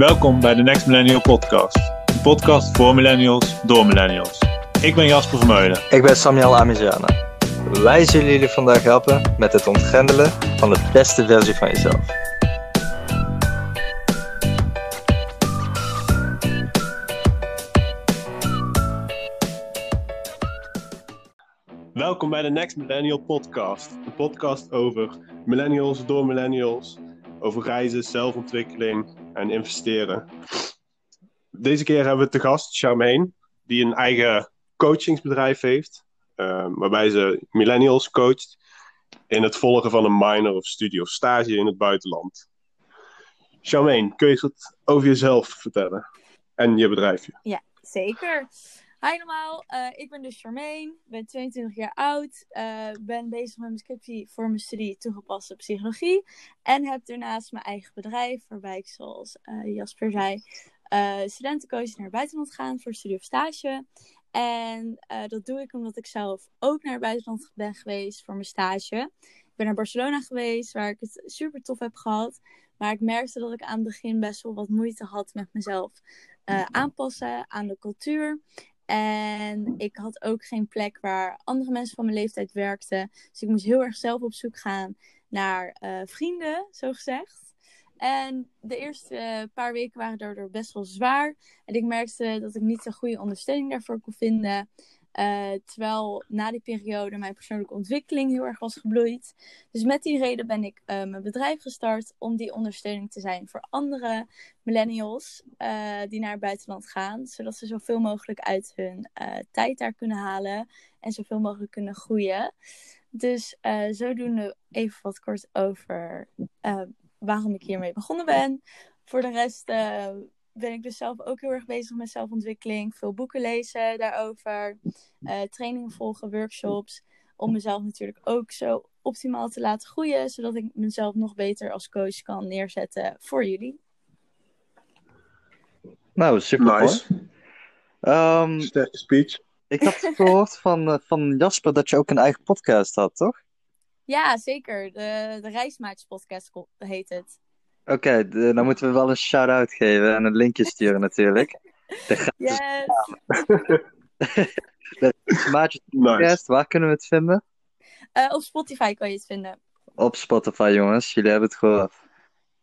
Welkom bij de Next Millennial Podcast. Een podcast voor millennials, door millennials. Ik ben Jasper Vermeulen. Ik ben Samuel Amiziana. Wij zullen jullie vandaag helpen met het ontgrendelen van de beste versie van jezelf. Welkom bij de Next Millennial Podcast. Een podcast over millennials, door millennials, over reizen, zelfontwikkeling en investeren. Deze keer hebben we te gast Charmaine, die een eigen coachingsbedrijf heeft, uh, waarbij ze millennials coacht in het volgen van een minor of studie of stage in het buitenland. Charmaine, kun je wat over jezelf vertellen en je bedrijfje? Ja, zeker. Hi allemaal, uh, ik ben dus Charmaine, ben 22 jaar oud, uh, ben bezig met mijn scriptie voor mijn studie toegepaste psychologie en heb daarnaast mijn eigen bedrijf waarbij ik zoals uh, Jasper zei studentencoach naar het buitenland gaan voor studie of stage. En dat doe ik omdat ik zelf ook naar het buitenland ben geweest voor mijn stage. Ik ben naar Barcelona geweest waar ik het super tof heb gehad, maar ik merkte dat ik aan het begin best wel wat moeite had met mezelf aanpassen aan de cultuur. En ik had ook geen plek waar andere mensen van mijn leeftijd werkten. Dus ik moest heel erg zelf op zoek gaan naar uh, vrienden, zo gezegd. En de eerste paar weken waren daardoor best wel zwaar. En ik merkte dat ik niet een goede ondersteuning daarvoor kon vinden. Uh, terwijl na die periode mijn persoonlijke ontwikkeling heel erg was gebloeid. Dus met die reden ben ik uh, mijn bedrijf gestart om die ondersteuning te zijn voor andere millennials uh, die naar het buitenland gaan. Zodat ze zoveel mogelijk uit hun tijd daar kunnen halen en zoveel mogelijk kunnen groeien. Dus zodoende even wat kort over waarom ik hiermee begonnen ben. Voor de rest ben ik dus zelf ook heel erg bezig met zelfontwikkeling. Veel boeken lezen daarover. Uh, trainingen volgen, workshops. Om mezelf natuurlijk ook zo optimaal te laten groeien. Zodat ik mezelf nog beter als coach kan neerzetten voor jullie. Nou, super nice. Um, Sterke speech. Ik had gehoord van, uh, van Jasper dat je ook een eigen podcast had, toch? Ja, zeker. De, de Reismaatjes podcast heet het. Oké, okay, dan moeten we wel een shout-out geven en een linkje sturen natuurlijk. De yes. de Maatje podcast, waar kunnen we het vinden? Uh, op Spotify kan je het vinden. Op Spotify, jongens. Jullie hebben het gehoord.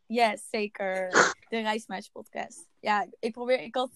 Yes, zeker. De Reismaatje podcast. Ja, ik probeer... Ik had...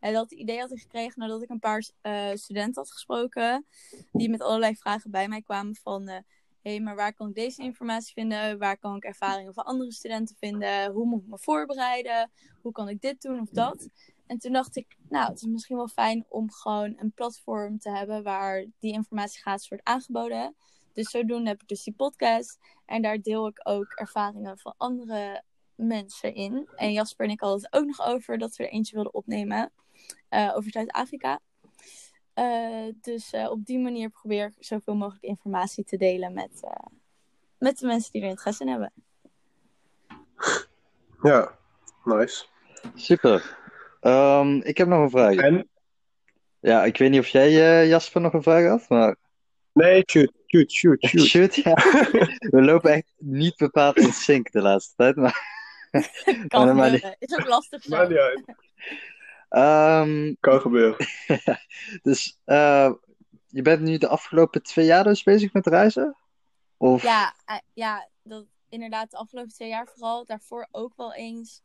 Uh, dat idee had ik gekregen nadat ik een paar uh, studenten had gesproken. Die met allerlei vragen bij mij kwamen van hey, maar waar kan ik deze informatie vinden? Waar kan ik ervaringen van andere studenten vinden? Hoe moet ik me voorbereiden? Hoe kan ik dit doen of dat? En toen dacht ik, nou, het is misschien wel fijn om gewoon een platform te hebben waar die informatie gratis wordt aangeboden. Dus zodoende heb ik dus die podcast. En daar deel ik ook ervaringen van andere mensen in. En Jasper en ik hadden het ook nog over dat we er eentje wilden opnemen uh, over Zuid-Afrika. Uh, dus uh, op die manier probeer ik zoveel mogelijk informatie te delen met, uh, met de mensen die er interesse in hebben. Ja, nice. Super. Um, ik heb nog een vraag. En? Ja, ik weet niet of jij, Jasper, nog een vraag had, maar... Nee, shoot, shoot, shoot, shoot. shoot ja. We lopen echt niet bepaald in sync de laatste tijd, maar... kan maar niet... Is ook lastig. Maar. Um, kan gebeuren. dus uh, je bent nu de afgelopen twee jaar dus bezig met reizen? Of... Ja, uh, ja dat, inderdaad de afgelopen twee jaar vooral. Daarvoor ook wel eens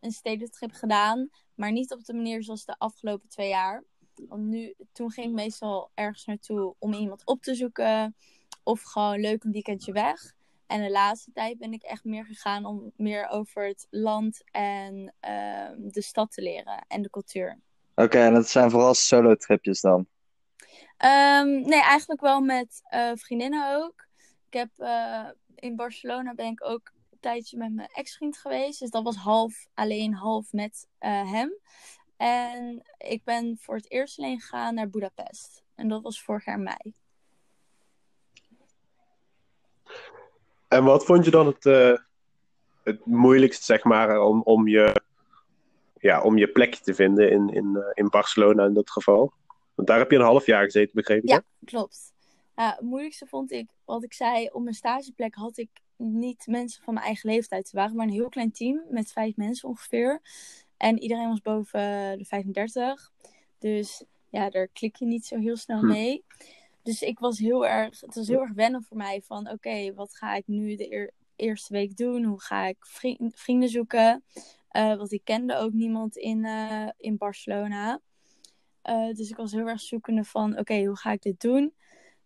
een stedentrip gedaan. Maar niet op de manier zoals de afgelopen twee jaar. Want nu, toen ging ik meestal ergens naartoe om iemand op te zoeken. Of gewoon leuk een weekendje weg. En de laatste tijd ben ik echt meer gegaan om meer over het land en uh, de stad te leren en de cultuur. Oké, okay, en dat zijn vooral solo-tripjes dan? Um, nee, eigenlijk wel met uh, vriendinnen ook. Ik heb uh, in Barcelona ben ik ook een tijdje met mijn ex-vriend geweest. Dus dat was half alleen, half met uh, hem. En ik ben voor het eerst alleen gegaan naar Budapest. En dat was vorig jaar mei. En wat vond je dan het, uh, het moeilijkst, zeg maar, om, om, je, ja, om je plekje te vinden in, in, uh, in Barcelona in dat geval? Want daar heb je een half jaar gezeten, begreep ik? Ja, klopt. Uh, het moeilijkste vond ik, wat ik zei, op mijn stageplek had ik niet mensen van mijn eigen leeftijd. We waren maar een heel klein team met vijf mensen ongeveer. En iedereen was boven de 35. Dus ja, daar klik je niet zo heel snel Hm. Dus ik was heel erg, het was heel erg wennen voor mij van oké, wat ga ik nu de eer- eerste week doen? Hoe ga ik vri- vrienden zoeken? Eh, want ik kende ook niemand in, eh, in Barcelona. Eh, dus ik was heel erg zoekende van oké, hoe ga ik dit doen?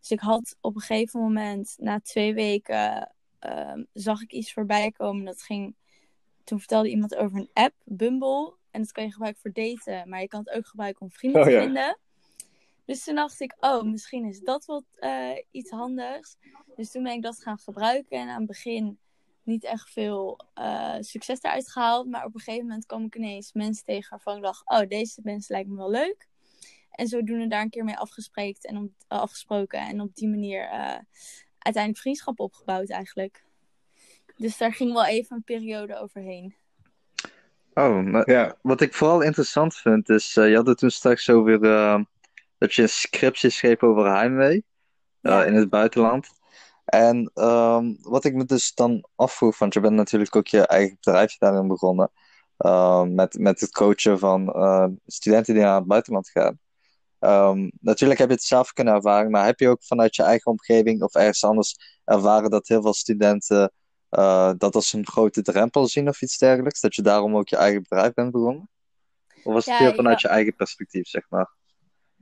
Dus ik had op een gegeven moment, na twee weken, ehm, zag ik iets voorbij komen. Dat ging, toen vertelde iemand over een app, Bumble. En dat kan je gebruiken voor daten, maar je kan het ook gebruiken om vrienden Oh, te ja. Dus toen dacht ik, oh, misschien is dat wat eh, iets handigs. Dus toen ben ik dat gaan gebruiken. En aan het begin niet echt veel eh, succes eruit gehaald. Maar op een gegeven moment kwam ik ineens mensen tegen waarvan ik dacht, oh, deze mensen lijken me wel leuk. En zodoende daar een keer mee afgesproken en op, eh, afgesproken. En op die manier eh, uiteindelijk vriendschap opgebouwd eigenlijk. Dus daar ging wel even een periode overheen. Oh, maar Ja, wat ik vooral interessant vind is, eh, je had het toen straks over eh, dat je een scriptie schreef over heimwee eh, Ja. in het buitenland. En ehm, wat ik me dus dan afvroeg, want je bent natuurlijk ook je eigen bedrijfje daarin begonnen, eh, met, met het coachen van eh, studenten die naar het buitenland gaan. Ehm, natuurlijk heb je het zelf kunnen ervaren, maar heb je ook vanuit je eigen omgeving of ergens anders ervaren dat heel veel studenten dat als een grote drempel zien of iets dergelijks, dat je daarom ook je eigen bedrijf bent begonnen? Of was het Ja, vanuit je eigen perspectief, zeg maar?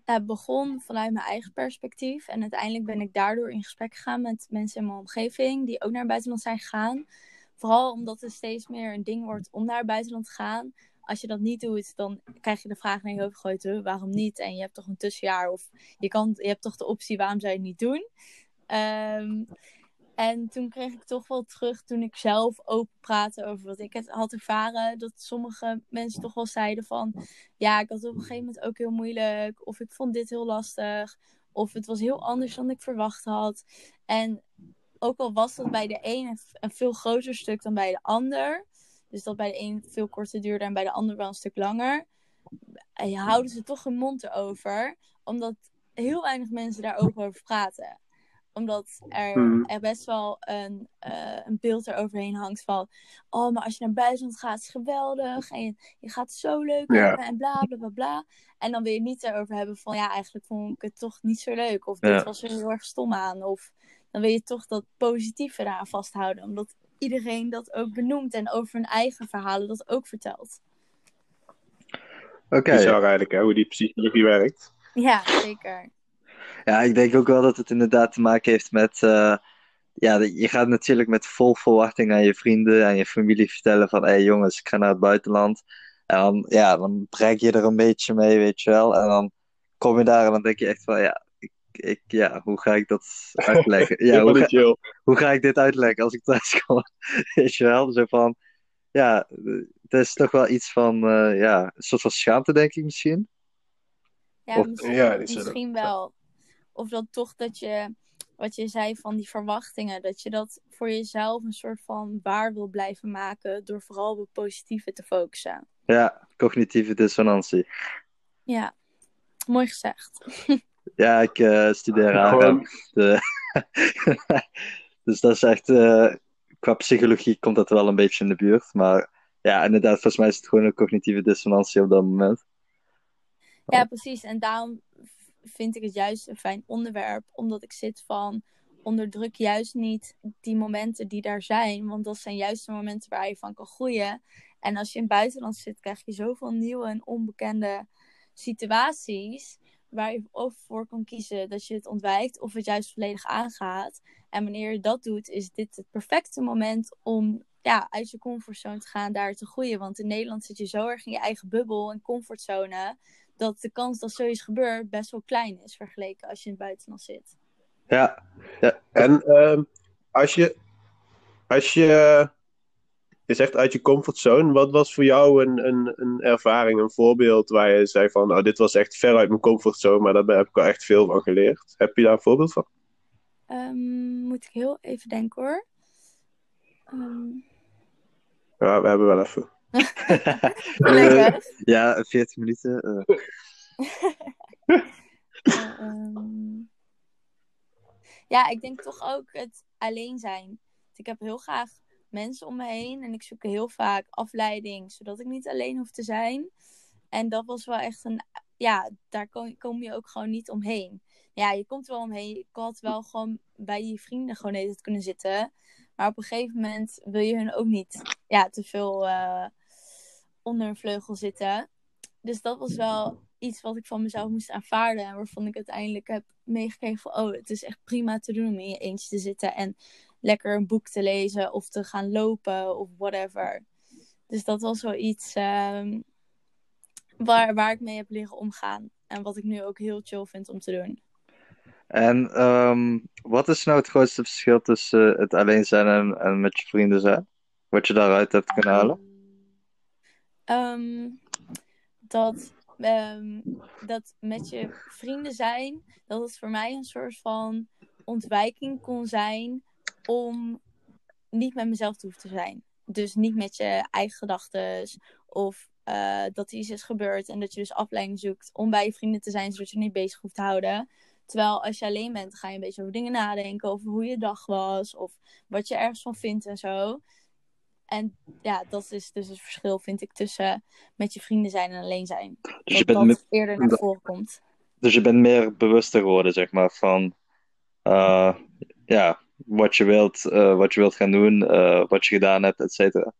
Het begon vanuit mijn eigen perspectief. En uiteindelijk ben ik daardoor in gesprek gegaan met mensen in mijn omgeving die ook naar het buitenland zijn gegaan. Vooral omdat het steeds meer een ding wordt om naar het buitenland te gaan. Als je dat niet doet, dan krijg je de vraag naar je hoofd gegooid: "Huh, waarom niet? En je hebt toch een tussenjaar of je, kan, je hebt toch de optie, waarom zou je het niet doen? Ehm, en toen kreeg ik toch wel terug, toen ik zelf open praatte over wat ik het had ervaren, dat sommige mensen toch wel zeiden van, ja, ik had het op een gegeven moment ook heel moeilijk, of ik vond dit heel lastig, of het was heel anders dan ik verwacht had. En ook al was dat bij de een een- veel groter stuk dan bij de ander, dus dat bij de een veel korter duurde en bij de ander wel een stuk langer, eh, houden ze toch hun mond erover, omdat heel weinig mensen daar over praten omdat er, Mhm. er best wel een, eh, een beeld eroverheen hangt van... Oh, maar als je naar buitenland gaat, is geweldig. En je, je gaat zo leuk en bla, bla, bla, bla. En dan wil je het niet erover hebben van... Ja, eigenlijk vond ik het toch niet zo leuk. Of dit was er heel erg stom aan. Of dan wil je toch dat positieve eraan vasthouden. Omdat iedereen dat ook benoemt. En over hun eigen verhalen dat ook vertelt. Oké. bizar eigenlijk, hè, hoe die psychologie werkt. Ja, zeker. Ja, ik denk ook wel dat het inderdaad te maken heeft met. eh, ja, je gaat natuurlijk met vol verwachting aan je vrienden en je familie vertellen: van hé hey, jongens, ik ga naar het buitenland. En dan, ja, dan breng je er een beetje mee, weet je wel. En dan kom je daar en dan denk je echt van: ja, ik, ik, ja hoe ga ik dat uitleggen? Ja, hoe, ga, hoe ga ik dit uitleggen als ik thuis kom? Weet je wel? Zo van: ja, het is toch wel iets van, eh, ja, een soort van schaamte, denk ik misschien. Ja, Of- misschien, Ja, misschien wel. Of dat toch dat je, wat je zei van die verwachtingen, dat je dat voor jezelf een soort van waar wil blijven maken door vooral op het positieve te focussen. Ja, cognitieve dissonantie. Ja, mooi gezegd. Ja, ik eh, studeer aan. dus dat is echt, eh, qua psychologie komt dat wel een beetje in de buurt. Maar ja, inderdaad, volgens mij is het gewoon een cognitieve dissonantie op dat moment. Ja, precies. En daarom vind ik het juist een fijn onderwerp, omdat ik zit van onderdruk juist niet die momenten die daar zijn, want dat zijn juist de momenten waar je van kan groeien. En als je in het buitenland zit, krijg je zoveel nieuwe en onbekende situaties waar je of voor kan kiezen dat je het ontwijkt of het juist volledig aangaat. En wanneer je dat doet, is dit het perfecte moment om ja, uit je comfortzone te gaan, daar te groeien. Want in Nederland zit je zo erg in je eigen bubbel en comfortzone, dat de kans dat zoiets gebeurt best wel klein is vergeleken als je in het buitenland zit. Ja, En ehm, als je, als je, je zegt uit je comfortzone, wat was voor jou een, een, een ervaring, een voorbeeld waar je zei van, nou, dit was echt ver uit mijn comfortzone, maar daar heb ik wel echt veel van geleerd. Heb je daar een voorbeeld van? Ehm, moet ik heel even denken hoor. Ehm, Ja, we hebben wel even. lekker. ja 40 minuten. eh. Eh, ehm, ja, ik denk toch ook het alleen zijn. Ik heb heel graag mensen om me heen. En ik zoek heel vaak afleiding, zodat ik niet alleen hoef te zijn. En dat was wel echt een, ja, daar kom, kom je ook gewoon niet omheen. Ja, je komt er wel omheen. Ik had wel gewoon bij je vrienden gewoon even kunnen zitten. Maar op een gegeven moment wil je hun ook niet ja, te veel uh, onder een vleugel zitten. Dus dat was wel iets wat ik van mezelf moest aanvaarden. En waarvan ik uiteindelijk heb meegekregen van... oh, het is echt prima te doen om in je eentje te zitten... en lekker een boek te lezen of te gaan lopen of whatever. Dus dat was wel iets um, waar, waar ik mee heb liggen omgaan. En wat ik nu ook heel chill vind om te doen. En um, wat is nou het grootste verschil tussen het alleen zijn en, en met je vrienden zijn? Wat je daaruit hebt kunnen halen? Um, dat, um, dat met je vrienden zijn, dat het voor mij een soort van ontwijking kon zijn om niet met mezelf te hoeven te zijn. Dus niet met je eigen gedachten of uh, dat er iets is gebeurd en dat je dus afleiding zoekt om bij je vrienden te zijn, zodat je niet bezig hoeft te houden. Terwijl als je alleen bent, ga je een beetje over dingen nadenken, over hoe je dag was of wat je ergens van vindt en zo. En ja, dat is dus het verschil, vind ik, tussen met je vrienden zijn en alleen zijn. Dus je bent dat eerder naar voren komt. Dus je bent meer bewuster geworden, zeg maar, van uh, ja, wat je wilt, uh, wat je wilt gaan doen, uh, wat je gedaan hebt, et cetera.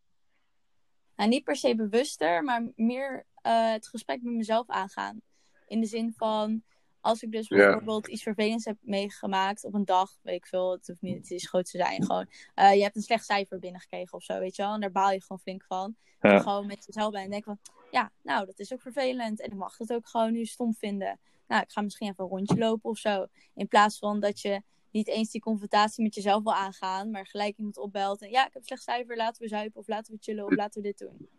Nou, niet per se bewuster, maar meer het gesprek met mezelf aangaan. In de zin van, als ik dus bijvoorbeeld iets vervelends heb meegemaakt op een dag, weet ik veel, het hoeft niet het is groot te zijn, gewoon, uh, je hebt een slecht cijfer binnengekregen of zo, weet je wel, en daar baal je gewoon flink van. Ja. En gewoon met jezelf bij en denk van, ja, nou, dat is ook vervelend en ik mag het ook gewoon nu stom vinden. Nou, ik ga misschien even een rondje lopen of zo. In plaats van dat je niet eens die confrontatie met jezelf wil aangaan, maar gelijk iemand opbelt en ja, ik heb een slecht cijfer, laten we zuipen of laten we chillen of laten we dit doen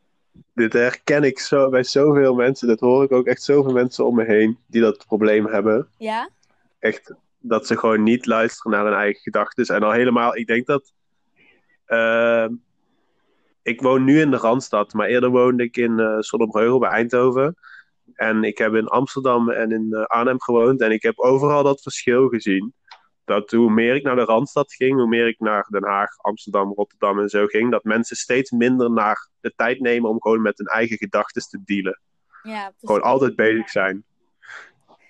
dit herken ik zo, bij zoveel mensen. Dat hoor ik ook echt zoveel mensen om me heen die dat probleem hebben. Ja? Echt, dat ze gewoon niet luisteren naar hun eigen gedachten. En al helemaal, ik denk dat... Uh, ik woon nu in de Randstad, maar eerder woonde ik in uh, Zonnebreugel bij Eindhoven. En ik heb in Amsterdam en in uh, Arnhem gewoond. En ik heb overal dat verschil gezien dat hoe meer ik naar de Randstad ging, hoe meer ik naar Den Haag, Amsterdam, Rotterdam en zo ging, dat mensen steeds minder naar de tijd nemen om gewoon met hun eigen gedachten te dealen. Ja, gewoon altijd bezig zijn.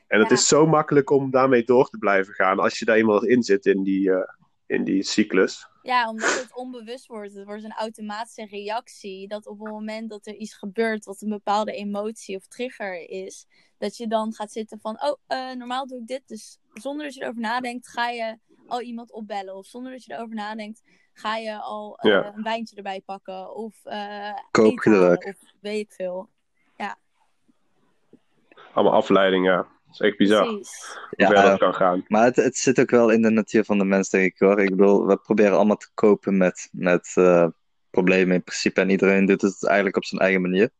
En het is zo makkelijk om daarmee door te blijven gaan als je daar eenmaal in zit in die, uh, in die cyclus. Ja, omdat het onbewust wordt. Het wordt een automatische reactie. Dat op het moment dat er iets gebeurt wat een bepaalde emotie of trigger is, dat je dan gaat zitten van, oh, uh, normaal doe ik dit. Dus zonder dat je erover nadenkt, ga je al iemand opbellen. Of zonder dat je erover nadenkt, ga je al uh, ja. een wijntje erbij pakken. Of uh. Of weet ik veel. Ja. Allemaal afleiding, ja. Is echt bizar. Precies. Hoe ja, dat kan gaan. Maar het, het zit ook wel in de natuur van de mens, denk ik hoor. Ik bedoel, we proberen allemaal te kopen met, met problemen in principe. En iedereen doet het eigenlijk op zijn eigen manier.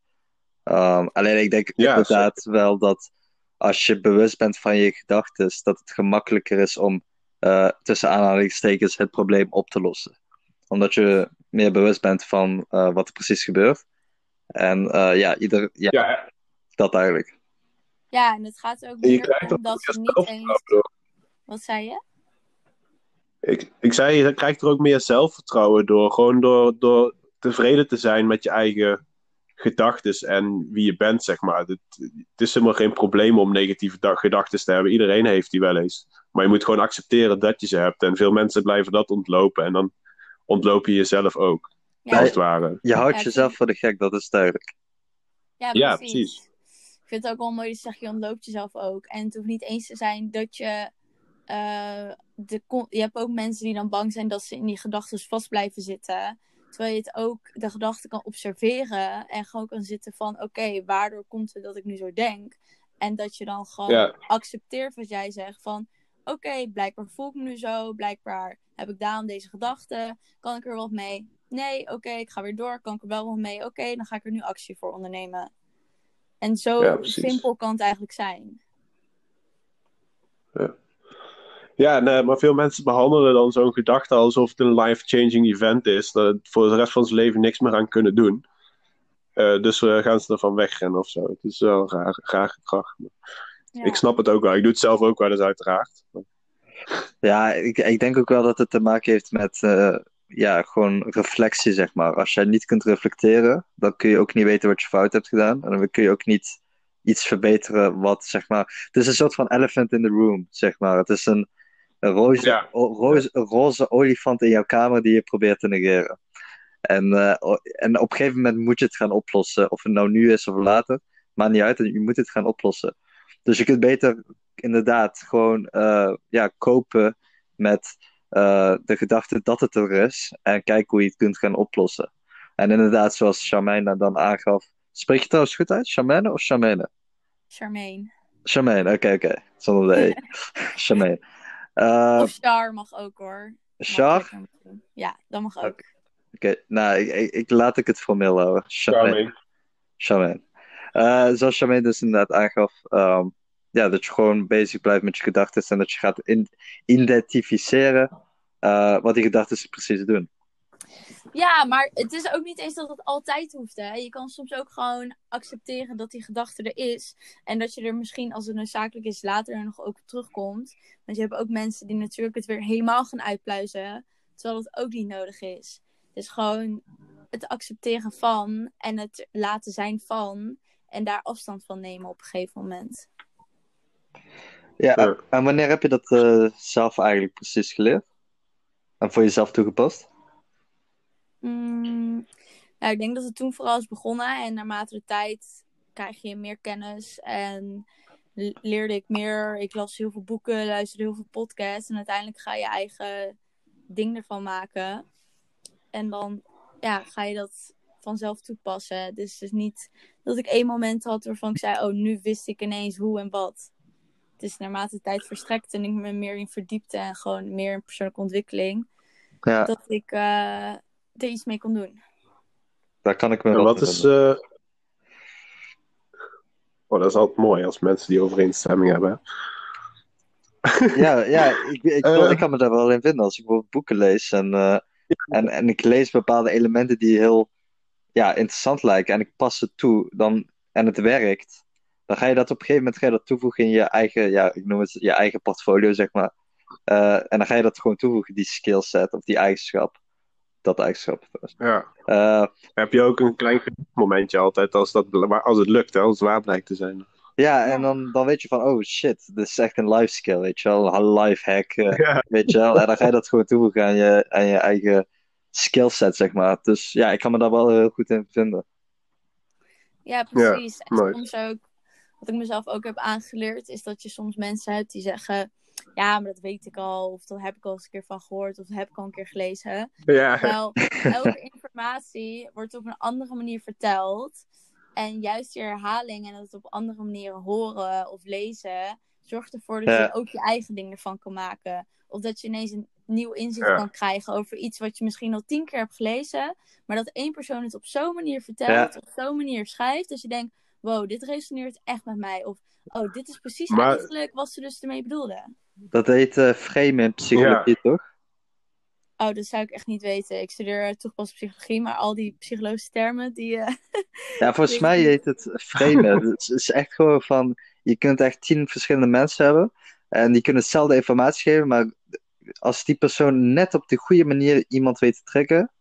Um, alleen ik denk ja, inderdaad zeker. wel dat als je bewust bent van je gedachten, dat het gemakkelijker is om uh, tussen aanhalingstekens het probleem op te lossen. Omdat je meer bewust bent van uh, wat er precies gebeurt. En uh, ja, ieder. Ja, ja, dat eigenlijk. Ja, en het gaat ook meer om dat je niet eens. Wat zei je? Ik, ik zei, je krijgt er ook meer zelfvertrouwen door. Gewoon door, door tevreden te zijn met je eigen gedachten en wie je bent, zeg maar. Het, het, is helemaal geen probleem om negatieve gedachten te hebben. Iedereen heeft die wel eens. Maar je moet gewoon accepteren dat je ze hebt. En veel mensen blijven dat ontlopen. En dan ontloop je jezelf ook. Ja. Als het ware. Je houdt jezelf voor de gek, dat is duidelijk. Ja, precies. Ja, precies. Ik vind het ook wel mooi dat je zegt, je ontloopt jezelf ook. En het hoeft niet eens te zijn dat je... Uh, de, je hebt ook mensen die dan bang zijn dat ze in die gedachten vast blijven zitten. Terwijl je het ook de gedachte kan observeren en gewoon kan zitten van oké, waardoor komt het dat ik nu zo denk? En dat je dan gewoon accepteert wat jij zegt van oké, blijkbaar voel ik me nu zo, blijkbaar heb ik daarom deze gedachten, kan ik er wat mee? Nee, oké, ik ga weer door, kan ik er wel wat mee? Oké, dan ga ik er nu actie voor ondernemen. En zo simpel kan het eigenlijk zijn. Ja. Ja, nee, maar veel mensen behandelen dan zo'n gedachte alsof het een life-changing event is. Dat het voor de rest van zijn leven niks meer aan kunnen doen. Uh, dus uh, gaan ze ervan wegrennen of zo. Het is wel een raar, raar gedrag. Ja. Ik snap het ook wel. Ik doe het zelf ook wel eens uiteraard. Ja, ik, ik denk ook wel dat het te maken heeft met uh, ja, gewoon reflectie, zeg maar. Als jij niet kunt reflecteren, dan kun je ook niet weten wat je fout hebt gedaan. En dan kun je ook niet iets verbeteren wat, zeg maar... Het is een soort van elephant in the room, zeg maar. Het is een, een, roze, Ja. o- roze, een roze olifant in jouw kamer die je probeert te negeren. En, eh, en op een gegeven moment moet je het gaan oplossen. Of het nou nu is of later. Maakt niet uit, je moet het gaan oplossen. Dus je kunt beter inderdaad gewoon eh, ja, kopen met eh, de gedachte dat het er is. En kijken hoe je het kunt gaan oplossen. En inderdaad, zoals Charmaine dan aangaf. Spreek je trouwens goed uit? Charmaine of Charmaine? Charmaine. Charmaine, oké, oké. Zonder de E. Charmaine. Eh of Char mag ook hoor. Char? Ja, dat mag ook. Oké. Nou, ik, ik, ik- laat ik het formeel houden. Charmaine. Charming. Charmaine. Eh, zoals Charmaine dus inderdaad aangaf, ehm, ja, dat je gewoon bezig blijft met je gedachten en dat je gaat in- identificeren eh, wat die gedachten precies doen. Ja, maar het is ook niet eens dat het altijd hoeft. Hè? Je kan soms ook gewoon accepteren dat die gedachte er is. En dat je er misschien, als het noodzakelijk is, later er nog ook terugkomt. Want je hebt ook mensen die natuurlijk het weer helemaal gaan uitpluizen. Terwijl het ook niet nodig is. Dus gewoon het accepteren van en het laten zijn van. En daar afstand van nemen op een gegeven moment. Ja, en wanneer heb je dat eh, zelf eigenlijk precies geleerd? En voor jezelf toegepast? Mm, nou, ik denk dat het toen vooral is begonnen. En naarmate de tijd krijg je meer kennis. En leerde ik meer. Ik las heel veel boeken, luisterde heel veel podcasts. En uiteindelijk ga je eigen ding ervan maken. En dan ja, ga je dat vanzelf toepassen. Dus het is niet dat ik één moment had waarvan ik zei... Oh, nu wist ik ineens hoe en wat. Het is naarmate de tijd verstrekt en ik me meer in verdiepte. En gewoon meer in persoonlijke ontwikkeling. Ja, Dat ik eh, er iets mee kon doen. daar kan ik me wel wat in is. vinden. eh, Oh, dat is altijd mooi als mensen die overeenstemming hebben. Ja, ja ik, ik, Eh. ik kan me daar wel in vinden als ik bijvoorbeeld boeken lees en, eh, en, en ik lees bepaalde elementen die heel ja, interessant lijken en ik pas het toe dan, en het werkt, dan ga je dat op een gegeven moment ga je dat toevoegen in je eigen, ja, ik noem het je eigen portfolio, zeg maar. Eh, en dan ga je dat gewoon toevoegen, die skillset of die eigenschap. Dat eigenschap. Ja. Eh, Heb je ook een klein momentje altijd als, dat, als het lukt, hè, als het waar blijkt te zijn. ja, en dan, dan weet je van, oh shit, dit is echt een life skill, weet je wel, een life hack. eh, Ja. Weet je wel? En dan ga je dat gewoon toevoegen aan je, aan je eigen skillset, zeg maar. Dus ja, ik kan me daar wel heel goed in vinden. Ja, precies. en mooi. soms ook, wat ik mezelf ook heb aangeleerd, is dat je soms mensen hebt die zeggen: Ja, maar dat weet ik al, of dat heb ik al eens een keer van gehoord, of dat heb ik al een keer gelezen. Ja. Terwijl elke informatie wordt op een andere manier verteld. En juist die herhaling en het op andere manieren horen of lezen, zorgt ervoor dat Ja. je ook je eigen ding ervan kan maken. Of dat je ineens een nieuw inzicht Ja. kan krijgen over iets wat je misschien al tien keer hebt gelezen. Maar dat één persoon het op zo'n manier vertelt, Ja. op zo'n manier schrijft. Dat je denkt, wow, dit resoneert echt met mij. Of, oh, dit is precies Maar- eigenlijk wat ze dus ermee bedoelde. Dat heet eh frame in psychologie, toch? Oh, dat zou ik echt niet weten. Ik studeer uh, toegepaste psychologie, maar al die psychologische termen, die... eh, Ja, volgens mij heet het framen. Het is echt gewoon van, je kunt echt tien verschillende mensen hebben. En die kunnen hetzelfde informatie geven, maar als die persoon net op de goede manier iemand weet te trekken,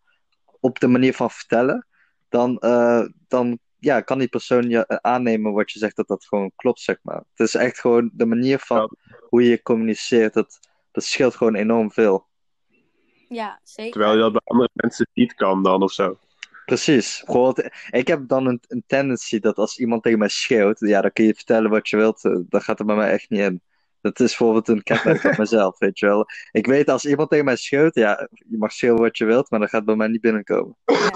op de manier van vertellen, dan, eh, dan ja, kan die persoon je eh, aannemen wat je zegt dat dat gewoon klopt, zeg maar. Het is echt gewoon de manier van hoe je communiceert, dat, dat scheelt gewoon enorm veel. ja, zeker. Terwijl je dat bij andere mensen niet kan dan of zo. Precies. Bijvoorbeeld, ik heb dan een, een tendency dat als iemand tegen mij schreeuwt, ja, dan kun je vertellen wat je wilt, eh, dat gaat er bij mij echt niet in. Dat is bijvoorbeeld een kenmerk van mezelf, weet je wel. Ik weet als iemand tegen mij schreeuwt, ja, je mag schreeuwen wat je wilt, maar dat gaat bij mij niet binnenkomen. Ja,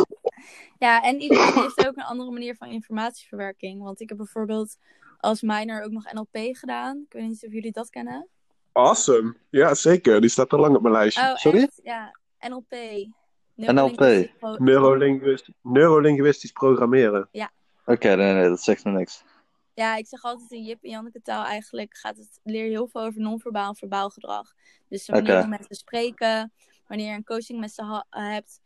en iedereen heeft ook een andere manier van informatieverwerking. Want ik heb bijvoorbeeld als minor ook nog NLP gedaan. Ik weet niet of jullie dat kennen. Awesome. Ja, zeker. Die staat al lang op mijn lijstje. Oh, Sorry? echt? Ja, NLP. NLP. Neurolinguist- Neurolinguistisch programmeren. Oké, nee, nee, dat zegt me niks. Ja, ik zeg altijd in Jip en Janneke taal eigenlijk gaat het, leer je heel veel over non-verbaal en verbaal gedrag. Dus manier Oké. hoe mensen spreken, wanneer je een coaching met ze hebt,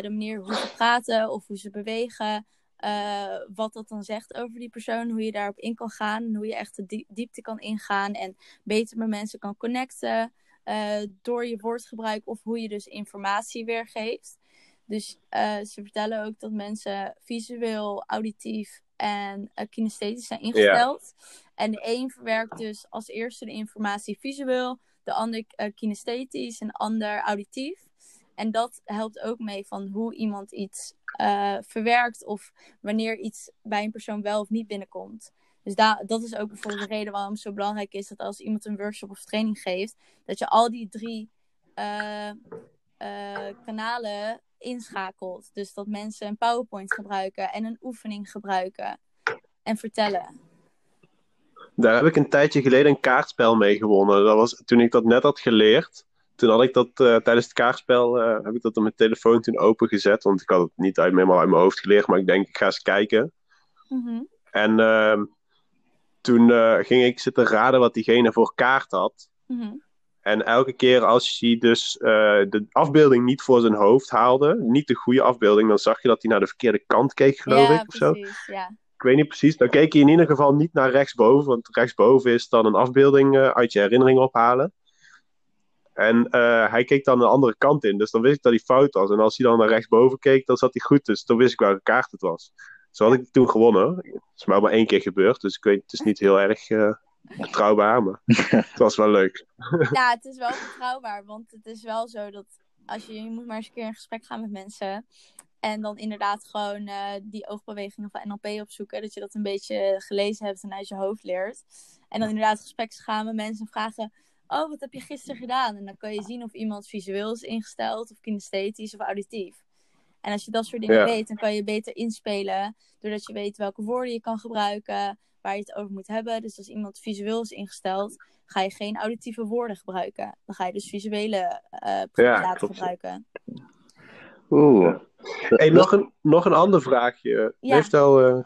de manier hoe ze praten of hoe ze bewegen, eh, wat dat dan zegt over die persoon, hoe je daarop in kan gaan, hoe je echt de die- diepte kan ingaan en beter met mensen kan connecten. eh, door je woordgebruik of hoe je dus informatie weergeeft. Dus eh, ze vertellen ook dat mensen visueel, auditief en kinesthetisch zijn ingesteld. En de een verwerkt dus als eerste de informatie visueel, de ander kinesthetisch en de ander auditief. En dat helpt ook mee van hoe iemand iets verwerkt of wanneer iets bij een persoon wel of niet binnenkomt. Dus da dat is ook bijvoorbeeld de reden waarom het zo belangrijk is dat als iemand een workshop of training geeft, dat je al die drie kanalen inschakelt. Dus dat mensen een PowerPoint gebruiken en een oefening gebruiken en vertellen. Daar heb ik een tijdje geleden een kaartspel mee gewonnen. Dat was toen ik dat net had geleerd. Toen had ik dat uh, tijdens het kaartspel uh, heb ik dat op mijn telefoon toen opengezet. Want ik had het niet uit, helemaal uit mijn hoofd geleerd. Maar ik denk, ik ga eens kijken. Mm -hmm. En uh, toen eh, ging ik zitten raden wat diegene voor kaart had. Mm -hmm. En elke keer als hij dus de afbeelding niet voor zijn hoofd haalde, niet de goede afbeelding, dan zag je dat hij naar de verkeerde kant keek, geloof ja, ik. Of zo. ja. Ik weet niet precies. Dan keek hij in ieder geval niet naar rechtsboven, want rechtsboven is dan een afbeelding uit je herinnering ophalen. En uh, hij keek dan de andere kant in, dus dan wist ik dat hij fout was. En als hij dan naar rechtsboven keek, dan zat hij goed, dus dan wist ik welke kaart het was. Zo had ik toen gewonnen. Het is maar maar één keer gebeurd, dus ik weet, het is niet heel erg betrouwbaar, maar het was wel leuk. Ja, het is wel betrouwbaar, want het is wel zo dat als je, je moet maar eens een keer in gesprek gaan met mensen en dan inderdaad gewoon uh, die oogbewegingen van NLP opzoeken, dat je dat een beetje gelezen hebt en uit je hoofd leert. En dan inderdaad gesprek gaan met mensen en vragen, oh, wat heb je gisteren gedaan? En dan kan je zien of iemand visueel is ingesteld, of kinesthetisch of auditief. En als je dat soort dingen Ja. weet, dan kan je beter inspelen, doordat je weet welke woorden je kan gebruiken, waar je het over moet hebben. Dus als iemand visueel is ingesteld, ga je geen auditieve woorden gebruiken. Dan ga je dus visuele eh presentatie klopt. gebruiken. Oeh. Hey, nog, een, nog een ander vraagje. Ja. Heeft al. eh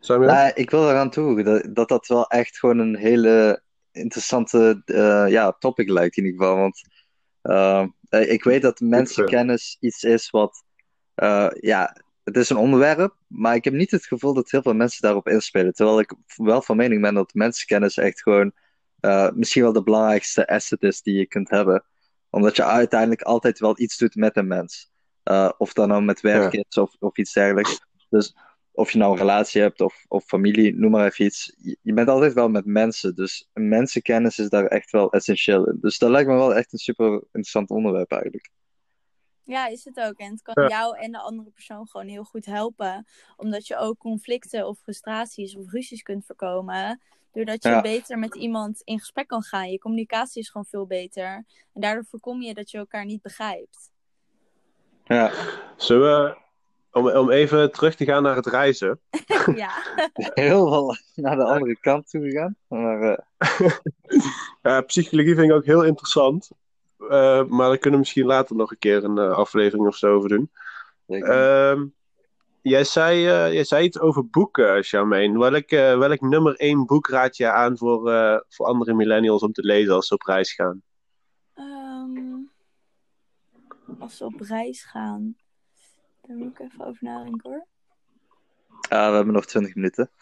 Samuel? Nou, ik wil eraan toevoegen dat, dat dat wel echt gewoon een hele interessante eh, ja, topic lijkt in ieder geval. Want eh, eh, ik weet dat mensenkennis iets is wat, ja, het is een onderwerp, maar ik heb niet het gevoel dat heel veel mensen daarop inspelen. Terwijl ik wel van mening ben dat mensenkennis echt gewoon misschien wel de belangrijkste asset is die je kunt hebben. Omdat je uiteindelijk altijd wel iets doet met een mens. Of dat nou met werk is of, of iets dergelijks. Dus of je nou een relatie hebt of, of familie, noem maar even iets. Je, bent altijd wel met mensen. Dus mensenkennis is daar echt wel essentieel in. Dus dat lijkt me wel echt een super interessant onderwerp eigenlijk. Ja, is het ook. En het kan Ja. jou en de andere persoon gewoon heel goed helpen. Omdat je ook conflicten of frustraties of ruzies kunt voorkomen. Doordat je Ja. beter met iemand in gesprek kan gaan. Je communicatie is gewoon veel beter. En daardoor voorkom je dat je elkaar niet begrijpt. Ja, Zullen we, om, om even terug te gaan naar het reizen. ja. heel wel naar de andere kant toe gegaan. Maar eh, Ja, psychologie vind ik ook heel interessant. Eh, maar daar kunnen we misschien later nog een keer een eh, aflevering of zo over doen. Ehm, jij, zei, eh, jij zei iets over boeken, Charmaine. Welk, welk nummer één boek raad je aan voor, eh, voor andere millennials om te lezen als ze op reis gaan? Ehm, als we op reis gaan. Daar moet ik even over nadenken hoor. ah, we hebben nog 20 minuten.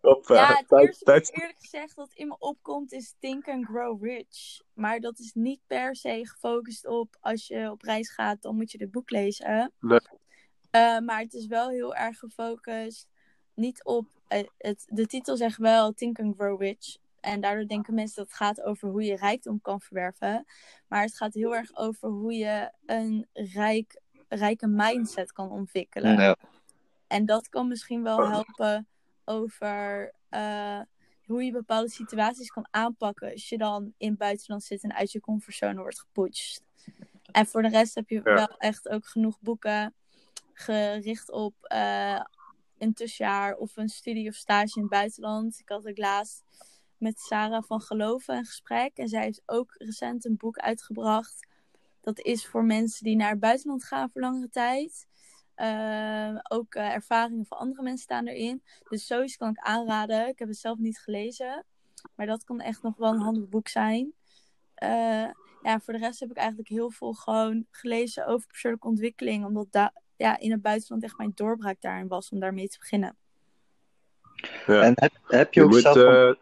Op, eh, ja, het tijd- eerste tijd- wat eerlijk gezegd dat in me opkomt is Think and Grow Rich. Maar dat is niet per se gefocust op als je op reis gaat, dan moet je dit boek lezen. Nee. Eh, maar het is wel heel erg gefocust niet op. eh, het, de titel zegt wel Think and Grow Rich. En daardoor denken mensen dat het gaat over hoe je rijkdom kan verwerven. Maar het gaat heel erg over hoe je een rijk, rijke mindset kan ontwikkelen. Ja. En dat kan misschien wel helpen over eh, hoe je bepaalde situaties kan aanpakken als je dan in het buitenland zit en uit je comfortzone wordt geputcht. En voor de rest heb je Ja. wel echt ook genoeg boeken gericht op eh, een tussenjaar of een studie of stage in het buitenland. Ik had ook laatst met Sarah van Geloven een gesprek en zij heeft ook recent een boek uitgebracht. Dat is voor mensen die naar het buitenland gaan voor langere tijd. Eh, ook eh, ervaringen van andere mensen staan erin. Dus sowieso kan ik aanraden. Ik heb het zelf niet gelezen. Maar dat kan echt nog wel een handig boek zijn. Eh, ja, voor de rest heb ik eigenlijk heel veel gewoon gelezen over persoonlijke ontwikkeling. Omdat da- ja, in het buitenland echt mijn doorbraak daarin was om daarmee te beginnen. ja. En heb, heb je, Je ook moet, zelf...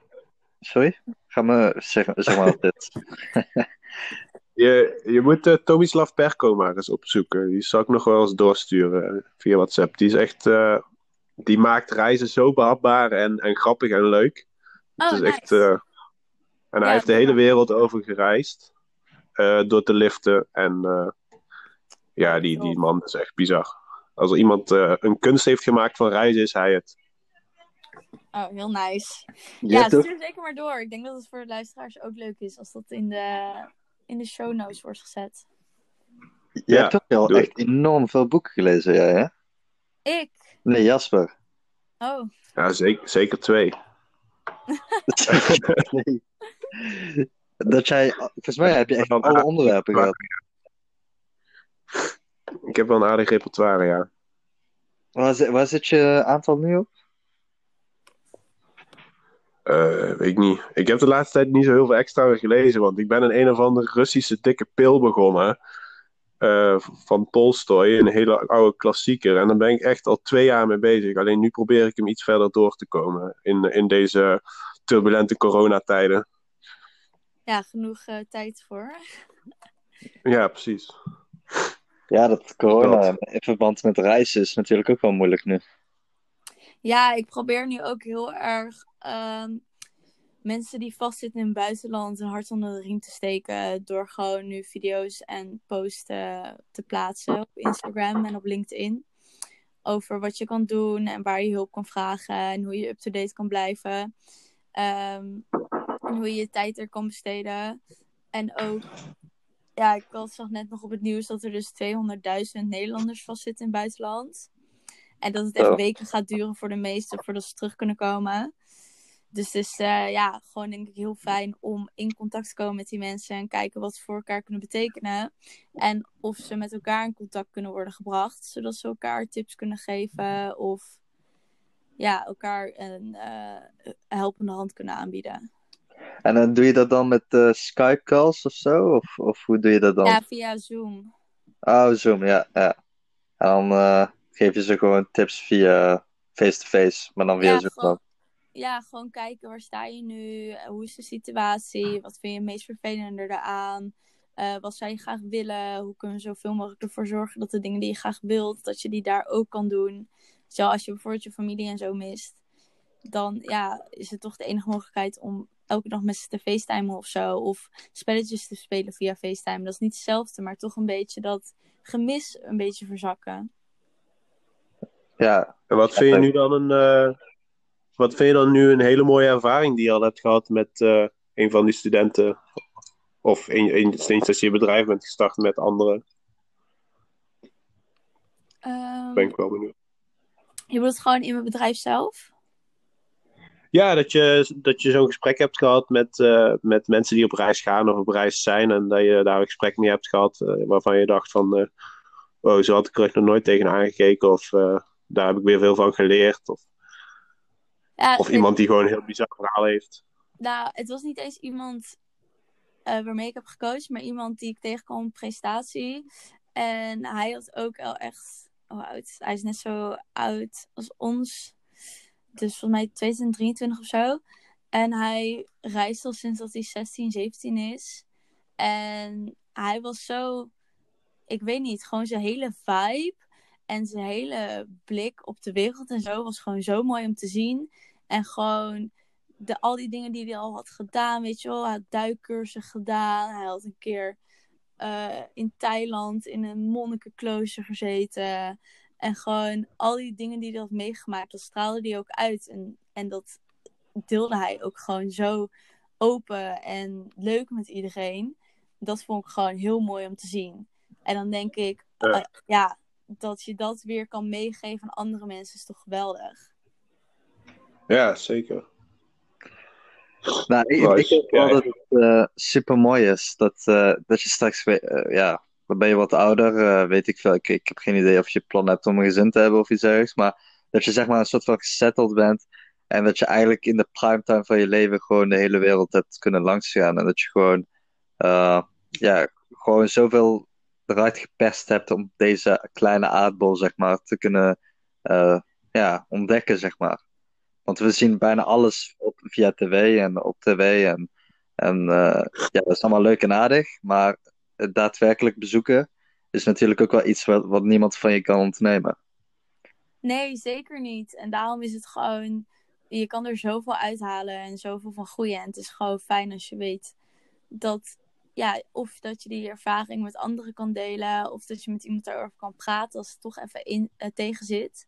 eh, Sorry? Ga me zeggen, zeg maar dit. Je, je moet uh, Tomislav Perko maar eens opzoeken. Die zal ik nog wel eens doorsturen eh, via WhatsApp. Die is echt... Uh, die maakt reizen zo behapbaar en, en grappig en leuk. Oh, het is nice. echt... Uh, en hij Ja, heeft de hele wereld over gereisd. eh, door te liften. En eh, ja, die, die man is echt bizar. Als er iemand eh, een kunst heeft gemaakt van reizen, is hij het. Oh, heel nice. Je Ja, stuur zeker maar door. Ik denk dat het voor de luisteraars ook leuk is als dat in de, in de show notes wordt gezet. je Ja, hebt wel doe echt enorm veel boeken gelezen, jij, hè? Ik? Nee, Jasper. Oh, Ja, zeker, zeker twee. nee. Dat jij, volgens mij heb je echt alle onderwerpen gehad. Ik heb wel een aardig repertoire, ja. Waar, zit- waar zit je aantal nu op? Eh, weet ik niet. Ik heb de laatste tijd niet zo heel veel extra gelezen, want ik ben een een of andere Russische dikke pil begonnen. eh, van Tolstoy, een hele oude klassieker. En daar ben ik echt al twee jaar mee bezig. Alleen nu probeer ik hem iets verder door te komen in, in deze turbulente coronatijden. ja, genoeg eh, tijd voor. Ja, precies. Ja, dat corona Dat. in verband met reizen is natuurlijk ook wel moeilijk nu. Ja, ik probeer nu ook heel erg ehm, mensen die vastzitten in het buitenland een hart onder de riem te steken. Door gewoon nu video's en posten te plaatsen op Instagram en op LinkedIn. Over wat je kan doen en waar je hulp kan vragen en hoe je up-to-date kan blijven. Ehm, en hoe je je tijd er kan besteden. En ook, ja, ik zag net nog op het nieuws dat er dus 200.000 Nederlanders vastzitten in het buitenland. En dat het echt Zo. weken gaat duren voor de meesten voordat ze terug kunnen komen. Dus het is eh, ja, gewoon denk ik heel fijn om in contact te komen met die mensen en kijken wat ze voor elkaar kunnen betekenen. En of ze met elkaar in contact kunnen worden gebracht, zodat ze elkaar tips kunnen geven of ja, elkaar een eh, helpende hand kunnen aanbieden. En dan doe je dat dan met eh, Skype calls of zo? Of, of hoe doe je dat dan? Ja, via Zoom. Oh, Zoom, ja. ja. En dan eh, geef je ze gewoon tips via face-to-face, maar dan via Ja, gewoon- dan. Ja, gewoon kijken waar sta je nu, Eh, hoe is de situatie, wat vind je het meest vervelende eraan, Eh wat zou je graag willen, hoe kunnen we zoveel mogelijk ervoor zorgen dat de dingen die je graag wilt, dat je die daar ook kan doen. Zo als je bijvoorbeeld je familie en zo mist, dan ja, is het toch de enige mogelijkheid om elke dag met ze te facetimen of zo, of spelletjes te spelen via facetime. Dat is niet hetzelfde, maar toch een beetje dat gemis een beetje verzakken. Ja, En wat vind je nu dan een. eh, wat vind je dan nu een hele mooie ervaring die je al hebt gehad met eh, een van die studenten? Of een, een, sinds dat je je bedrijf bent gestart met anderen? Ehm, Ben ik wel benieuwd. je bedoelt gewoon in mijn bedrijf zelf? Ja, dat je, dat je zo'n gesprek hebt gehad met, eh, met mensen die op reis gaan of op reis zijn. En dat je daar een gesprek mee hebt gehad eh, waarvan je dacht van... eh oh, zo had ik er nog nooit tegen aangekeken. Of eh, daar heb ik weer veel van geleerd. Of, Ja, of iemand die gewoon een heel bizar verhaal heeft. Nou, het was niet eens iemand eh, waarmee ik heb gecoacht, maar iemand die ik tegenkwam op een presentatie. En hij had ook wel echt. Hoe oud? Hij is net zo oud als ons. Dus volgens mij 22, 23 of zo. En hij reist al sinds dat hij 16, 17 is. En hij was zo. Ik weet niet, gewoon zijn hele vibe. En zijn hele blik op de wereld en zo was gewoon zo mooi om te zien. En gewoon de, al die dingen die hij al had gedaan, weet je wel. Hij had duikcursus gedaan. Hij had een keer eh, in Thailand in een monnikenklooster gezeten. En gewoon al die dingen die hij had meegemaakt, dat straalde hij ook uit. En, en dat deelde hij ook gewoon zo open en leuk met iedereen. Dat vond ik gewoon heel mooi om te zien. En dan denk ik, Ja. ja, dat je dat weer kan meegeven aan andere mensen is toch geweldig. Ja, zeker. Nou, ik, denk wel Ja, dat het eh, super mooi is. Dat, eh, dat je straks, eh, ja, dan ben je wat ouder, eh, weet ik veel. Ik, ik heb geen idee of je plan hebt om een gezin te hebben of iets dergelijks. Maar dat je zeg maar een soort van gesetteld bent. En dat je eigenlijk in de primetime van je leven gewoon de hele wereld hebt kunnen langsgaan. En dat je gewoon, eh, ja, gewoon zoveel eruit geperst hebt om deze kleine aardbol, zeg maar, te kunnen eh, ja, ontdekken, zeg maar. Want we zien bijna alles op, via tv en op tv. En, en eh, ja, dat is allemaal leuk en aardig. Maar het daadwerkelijk bezoeken is natuurlijk ook wel iets wat, wat niemand van je kan ontnemen. Nee, zeker niet. En daarom is het gewoon, je kan er zoveel uithalen en zoveel van groeien. En het is gewoon fijn als je weet dat, ja, of dat je die ervaring met anderen kan delen, of dat je met iemand daarover kan praten als het toch even in, uh, tegen zit.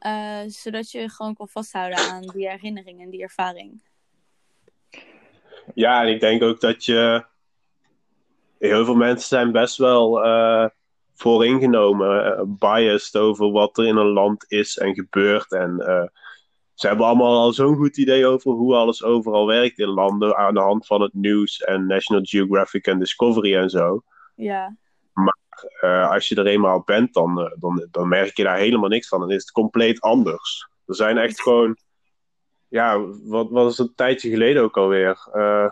Uh, zodat je gewoon kan vasthouden aan die herinnering en die ervaring. Ja, en ik denk ook dat je. Heel veel mensen zijn best wel uh, vooringenomen, biased over wat er in een land is en gebeurt. En ze hebben allemaal al zo'n goed idee over hoe alles overal werkt in landen aan de hand van het nieuws en National Geographic en Discovery en zo. Ja. Maar uh, als je er eenmaal bent, dan, uh, dan, dan merk je daar helemaal niks van. Dan is het compleet anders. Er zijn echt gewoon. Ja, wat was een tijdje geleden ook alweer? Uh,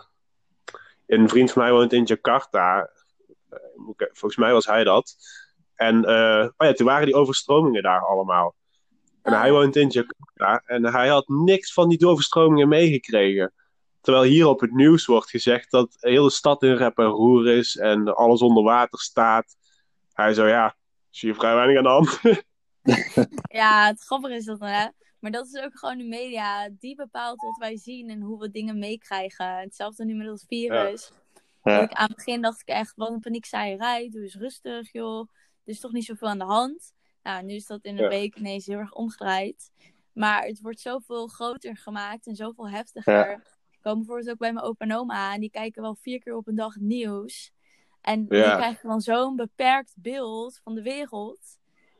een vriend van mij woont in Jakarta. volgens mij was hij dat. En oh ja, toen waren die overstromingen daar allemaal. En hij woont in Jakarta. En hij had niks van die overstromingen meegekregen. Terwijl hier op het nieuws wordt gezegd dat de hele stad in rep en roer is en alles onder water staat. Hij zo, ja, zie je vrij weinig aan de hand. ja, het grappige is dat, hè. Maar dat is ook gewoon de media. Die bepaalt wat wij zien en hoe we dingen meekrijgen. Hetzelfde nu met het virus. Ja. Ik, aan het begin dacht ik echt, wat een paniekzaaierij. Doe eens rustig, joh. Er is toch niet zoveel aan de hand. Nou, nu is dat in een ja. week ineens heel erg omgedraaid. Maar het wordt zoveel groter gemaakt en zoveel heftiger. Ja. Ik kom bijvoorbeeld ook bij mijn opa en oma en die kijken wel vier keer op een dag nieuws. En ja. die krijgen dan zo'n beperkt beeld van de wereld.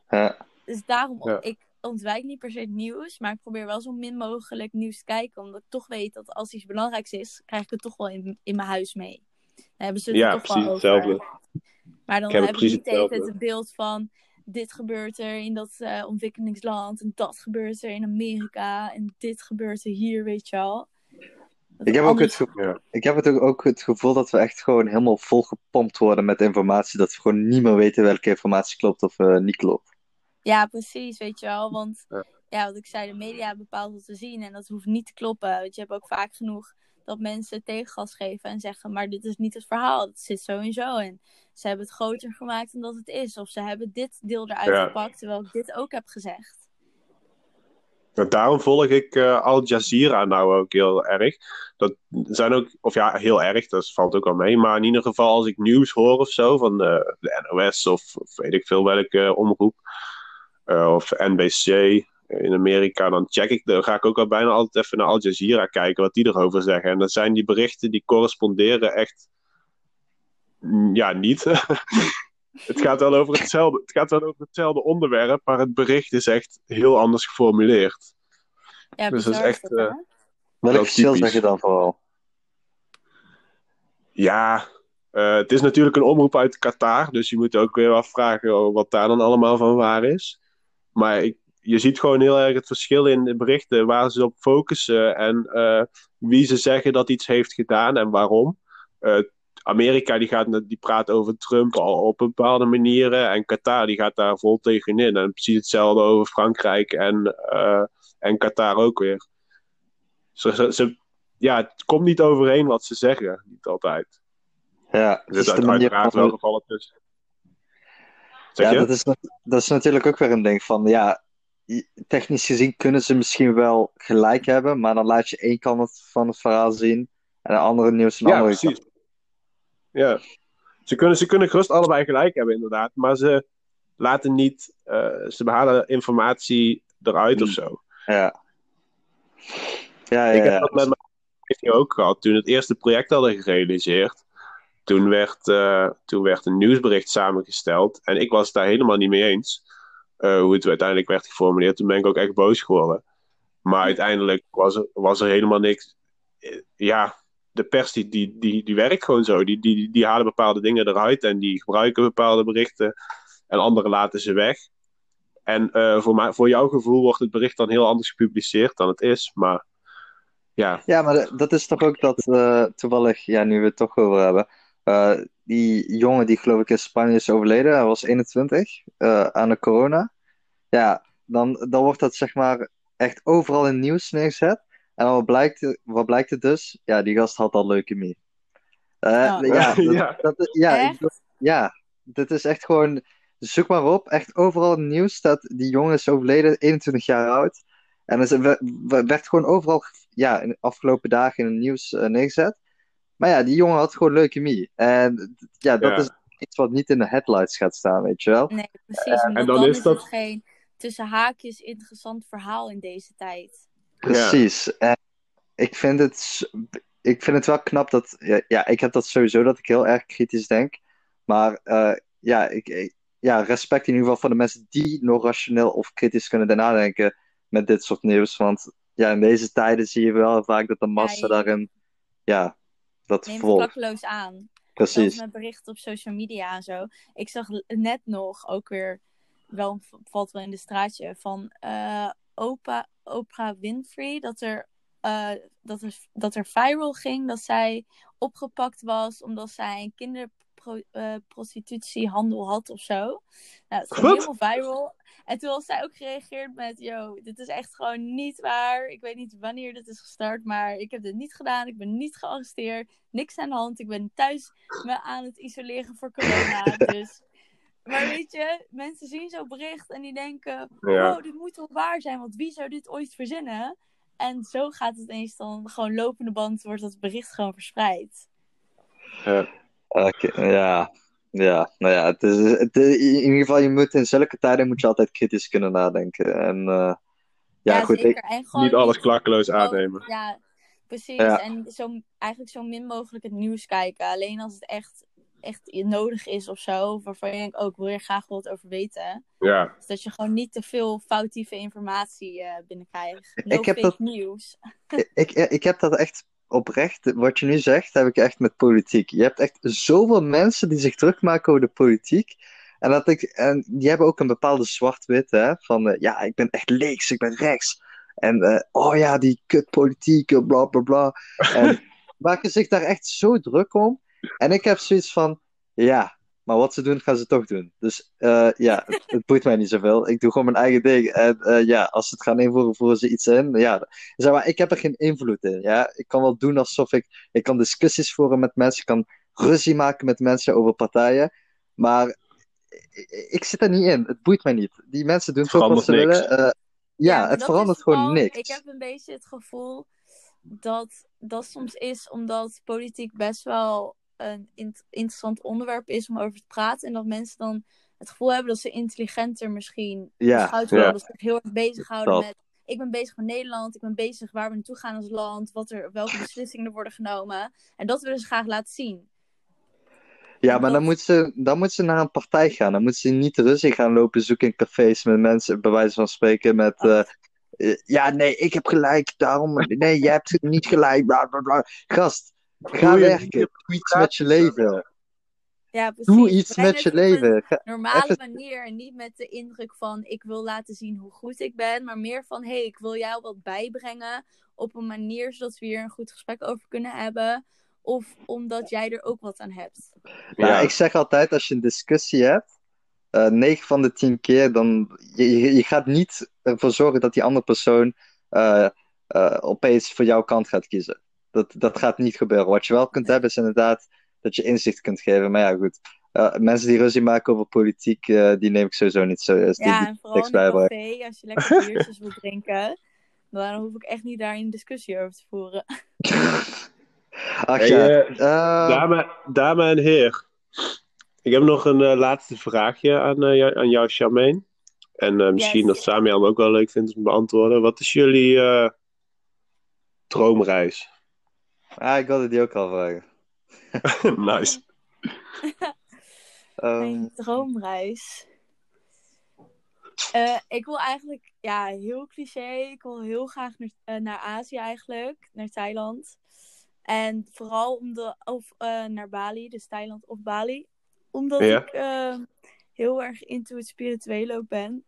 Ja. Dus daarom, ik ontwijk niet per se het nieuws, maar ik probeer wel zo min mogelijk nieuws te kijken. Omdat ik toch weet dat als iets belangrijks is, krijg ik het toch wel in, in mijn huis mee. Dan hebben ze het ja, toch precies wel hetzelfde. Maar dan heb precies niet het beeld van dit gebeurt er in dat eh, ontwikkelingsland en dat gebeurt er in Amerika en dit gebeurt er hier, weet je al. Dat Ik heb, ook het gevoel, ik heb het ook, ook het gevoel dat we echt gewoon helemaal volgepompt worden met informatie. Dat we gewoon niet meer weten welke informatie klopt of eh, niet klopt. Ja, precies, weet je wel. Want Ja. ja. wat ik zei, de media bepaalt wat we zien en dat hoeft niet te kloppen. Want je hebt ook vaak genoeg dat mensen tegengas geven en zeggen, maar dit is niet het verhaal, het zit zo en zo. En ze hebben het groter gemaakt dan dat het is. Of ze hebben dit deel eruit Ja. gepakt, terwijl ik dit ook heb gezegd. Daarom volg ik eh, Al Jazeera nou ook heel erg. Dat zijn ook, of ja, heel erg, dat valt ook wel mee. Maar in ieder geval, als ik nieuws hoor of zo van de, de NOS of, of weet ik veel welke omroep, eh, of NBC in Amerika, dan check ik, dan ga ik ook wel bijna altijd even naar Al Jazeera kijken wat die erover zeggen. En dan zijn die berichten die corresponderen echt, mm, ja, niet. Het gaat wel over hetzelfde, het gaat wel over hetzelfde onderwerp, maar het bericht is echt heel anders geformuleerd. Ja, Dus dat is echt, eh? Welk verschil typisch. zeg je dan vooral? Ja, eh, het is natuurlijk een omroep uit Qatar, dus je moet ook weer afvragen wat daar dan allemaal van waar is. Maar ik, je ziet gewoon heel erg het verschil in de berichten waar ze op focussen en eh, wie ze zeggen dat iets heeft gedaan en waarom. Eh, Amerika die, gaat, die praat over Trump al op bepaalde manieren en Qatar die gaat daar vol tegenin. En precies hetzelfde over Frankrijk en, eh, en Qatar ook weer. Ze, ze, ze- ja, het komt niet overeen wat ze zeggen, niet altijd. Ja, Er is de manier uiteraard wel gevallen tussen. Ja, dat is, dat is natuurlijk ook weer een ding van, ja, technisch gezien kunnen ze misschien wel gelijk hebben, maar dan laat je één kant van het verhaal zien en de andere nieuws een Ja, andere precies. Ja. Ze kunnen, ze kunnen gerust allebei gelijk hebben, inderdaad. Maar ze laten niet... eh, ze behalen informatie eruit of zo. Ja. Ja, ja, Ik heb ja. dat met mijn ook gehad. Toen het eerste project hadden gerealiseerd... Toen werd, eh, toen werd een nieuwsbericht samengesteld. En ik was het daar helemaal niet mee eens. Eh, hoe het uiteindelijk werd geformuleerd. Toen ben ik ook echt boos geworden. Maar uiteindelijk was er, was er helemaal niks... eh, Ja, de pers die, die, die, die werkt gewoon zo. Die, die, die halen bepaalde dingen eruit en die gebruiken bepaalde berichten. En andere laten ze weg. En eh, voor, mij, voor jouw gevoel wordt het bericht dan heel anders gepubliceerd dan het is. Maar ja, Ja, maar dat- is toch ook dat, eh, toevallig, ja, nu we het toch over hebben, die jongen die geloof ik in Spanje is overleden, hij was 21, eh, aan de corona. Ja, dan, dan wordt dat zeg maar echt overal in het nieuws neergezet. En wat blijkt, wat blijkt het dus? Ja, die gast had al leukemie. Eh, Ja. ja, dat, Ja. dat- ja, ik- Echt? ja, dit is echt gewoon. Zoek maar op. Echt overal in het nieuws staat die jongen is overleden, 21 jaar oud. En het werd, werd gewoon overal, ja, in de afgelopen dagen in het nieuws eh, neergezet. Maar ja, die jongen had gewoon leukemie. En ja, dat Ja. is iets wat niet in de headlights gaat staan, weet je wel. Nee, precies. omdat en dan dan is dat- het geen tussen haakjes interessant verhaal in deze tijd. Precies. En ik vind het, ik vind het wel knap dat, ja, ja, ik heb dat sowieso dat ik heel erg kritisch denk. Maar eh, ja, ik, ik- ja, respect in ieder geval voor de mensen die nog rationeel of kritisch kunnen nadenken met dit soort nieuws. Want ja, in deze tijden zie je wel vaak dat de massa daarin, ja, dat Neem het volgt. klakkeloos aan. Zelfs Precies. met berichten op social media en zo. Ik zag net nog ook weer, wel valt wel in de straatje, van eh Opa, Oprah Winfrey. Dat er, eh, dat, er, dat er viral ging dat zij opgepakt was omdat zij een kinderprostitutiehandel had of zo. Nou, het ging helemaal viral. En toen had zij ook gereageerd met: Yo, dit is echt gewoon niet waar. Ik weet niet wanneer dit is gestart, maar ik heb dit niet gedaan. Ik ben niet gearresteerd. Niks aan de hand. Ik ben thuis me aan het isoleren voor corona. Dus. Maar weet je, mensen zien zo'n bericht en die denken: Ja. Oh, dit moet wel waar zijn, want wie zou dit ooit verzinnen? En zo gaat het eens dan gewoon lopende band, wordt dat bericht gewoon verspreid. Ja. Oké, ja. Ja, nou ja, het is, het, in ieder geval, je moet in zulke tijden moet je altijd kritisch kunnen nadenken. En eh, ja, goed, ik, zeker. En gewoon Niet alles klakkeloos aannemen. Ja, precies. Ja. En zo, eigenlijk zo min mogelijk het nieuws kijken. Alleen als het echt, echt nodig is of zo. Waarvan je denkt, oh, ik wil er graag wat over weten. Ja. Dus dat je gewoon niet te veel foutieve informatie eh, binnenkrijgt. No Ik heb fake dat- nieuws. ik, ik heb dat echt oprecht, wat je nu zegt, heb ik echt met politiek. Je hebt echt zoveel mensen die zich druk maken over de politiek. En, dat ik, en die hebben ook een bepaalde zwart-wit, hè, van eh, ja, ik ben echt links, ik ben rechts. En eh, oh ja, die kutpolitiek, eh, bla bla bla. En maken zich daar echt zo druk om. En ik heb zoiets van, ja, maar wat ze doen, gaan ze toch doen. Dus eh, ja, het, het boeit mij niet zoveel. Ik doe gewoon mijn eigen ding. En eh, ja, als ze het gaan invoeren, voeren ze iets in. Ja, zeg maar, ik heb er geen invloed in. Ja? Ik kan wel doen alsof ik. Ik kan discussies voeren met mensen. Ik kan ruzie maken met mensen over partijen. Maar ik, ik zit er niet in. Het boeit mij niet. Die mensen doen toch wat ze willen. Eh, ja, het verandert gewoon niks. Ik heb een beetje het gevoel dat dat soms is omdat politiek best wel een int- interessant onderwerp is om over te praten. En dat mensen dan het gevoel hebben dat ze intelligenter misschien Ja, beschouwd worden. ja. Dat ze zich heel erg bezighouden Dat. met... Ik ben bezig met Nederland, ik ben bezig waar we naartoe gaan als land, wat er, welke beslissingen er worden genomen. En dat willen ze graag laten zien. Ja, maar dan moet, ze, dan moet ze naar een partij gaan. Dan moet ze niet ruzie gaan lopen zoeken in cafés met mensen, bij wijze van spreken, met... eh, eh, ja, nee, ik heb gelijk, daarom... Nee, jij hebt niet gelijk, bla, bla, bla. Gast, ga werken. Doe iets met je leven. Ja, precies. Doe iets Breng met je het op een leven. Ga- normale Even- manier en niet met de indruk van ik wil laten zien hoe goed ik ben, maar meer van hé, hey, ik wil jou wat bijbrengen op een manier zodat we hier een goed gesprek over kunnen hebben. Of omdat jij er ook wat aan hebt. Ja, Ja. ik zeg altijd, als je een discussie hebt, eh 9 van de 10 keer, dan je, je, je gaat niet ervoor zorgen dat die andere persoon eh, eh, opeens voor jouw kant gaat kiezen. Dat, dat gaat niet gebeuren. Wat je wel kunt hebben, is inderdaad dat je inzicht kunt geven. Maar ja, goed. Eh, mensen die ruzie maken over politiek, eh, die neem ik sowieso niet serieus. Ja, die en vooral in een café, als je lekker biertjes wilt drinken, dan hoef ik echt niet daar een discussie over te voeren. Ach Hey, ja. eh, Dame, dame en heer, ik heb nog een laatste vraagje aan, eh, jou, aan jou, Charmaine. En eh, misschien Yes. dat Samuel hem ook wel leuk vindt om te beantwoorden. Wat is jullie eh, droomreis? Ah, ik wilde die ook al vragen. nice. Ehm, Mijn droomreis. Eh, ik wil eigenlijk, ja, heel cliché. Ik wil heel graag naar, eh, naar Azië eigenlijk, naar Thailand. En vooral om de, of eh, naar Bali, dus Thailand of Bali. Omdat Ja. ik eh, heel erg into het spirituele ook ben.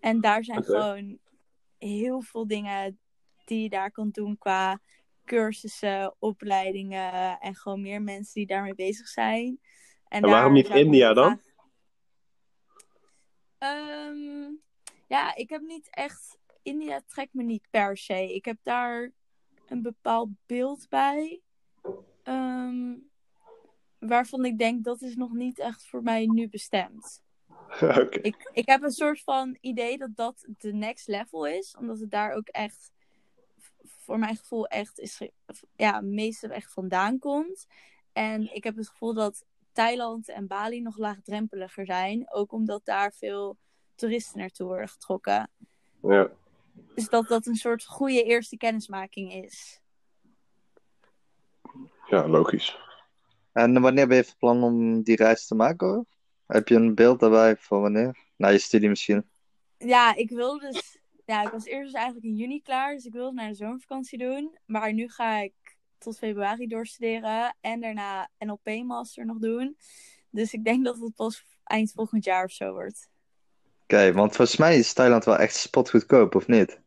En daar zijn gewoon heel veel dingen die je daar kan doen qua cursussen, opleidingen en gewoon meer mensen die daarmee bezig zijn. En waarom niet India dan? Ehm, ja, ik heb niet echt. India trekt me niet per se. Ik heb daar een bepaald beeld bij. ehm, waarvan ik denk dat is nog niet echt voor mij nu bestemd. Oké. Ik, ik heb een soort van idee dat dat de next level is. Omdat het daar ook echt, voor mijn gevoel, echt is, ja, meestal echt vandaan komt. En ik heb het gevoel dat Thailand en Bali nog laagdrempeliger zijn. Ook omdat daar veel toeristen naartoe worden getrokken. Ja. Dus dat dat een soort goede eerste kennismaking is. ja, logisch. En wanneer ben je van plan om die reis te maken hoor? Heb je een beeld daarbij voor wanneer? Na je studie misschien. Ja, ik wil dus. Ja, ik was eerst dus eigenlijk in juni klaar. Dus ik wilde naar de zomervakantie doen. Maar nu ga ik tot februari doorstuderen. En daarna NLP-master nog doen. Dus ik denk dat het pas eind volgend jaar of zo wordt. Oké, want volgens mij is Thailand wel echt spotgoedkoop, of niet?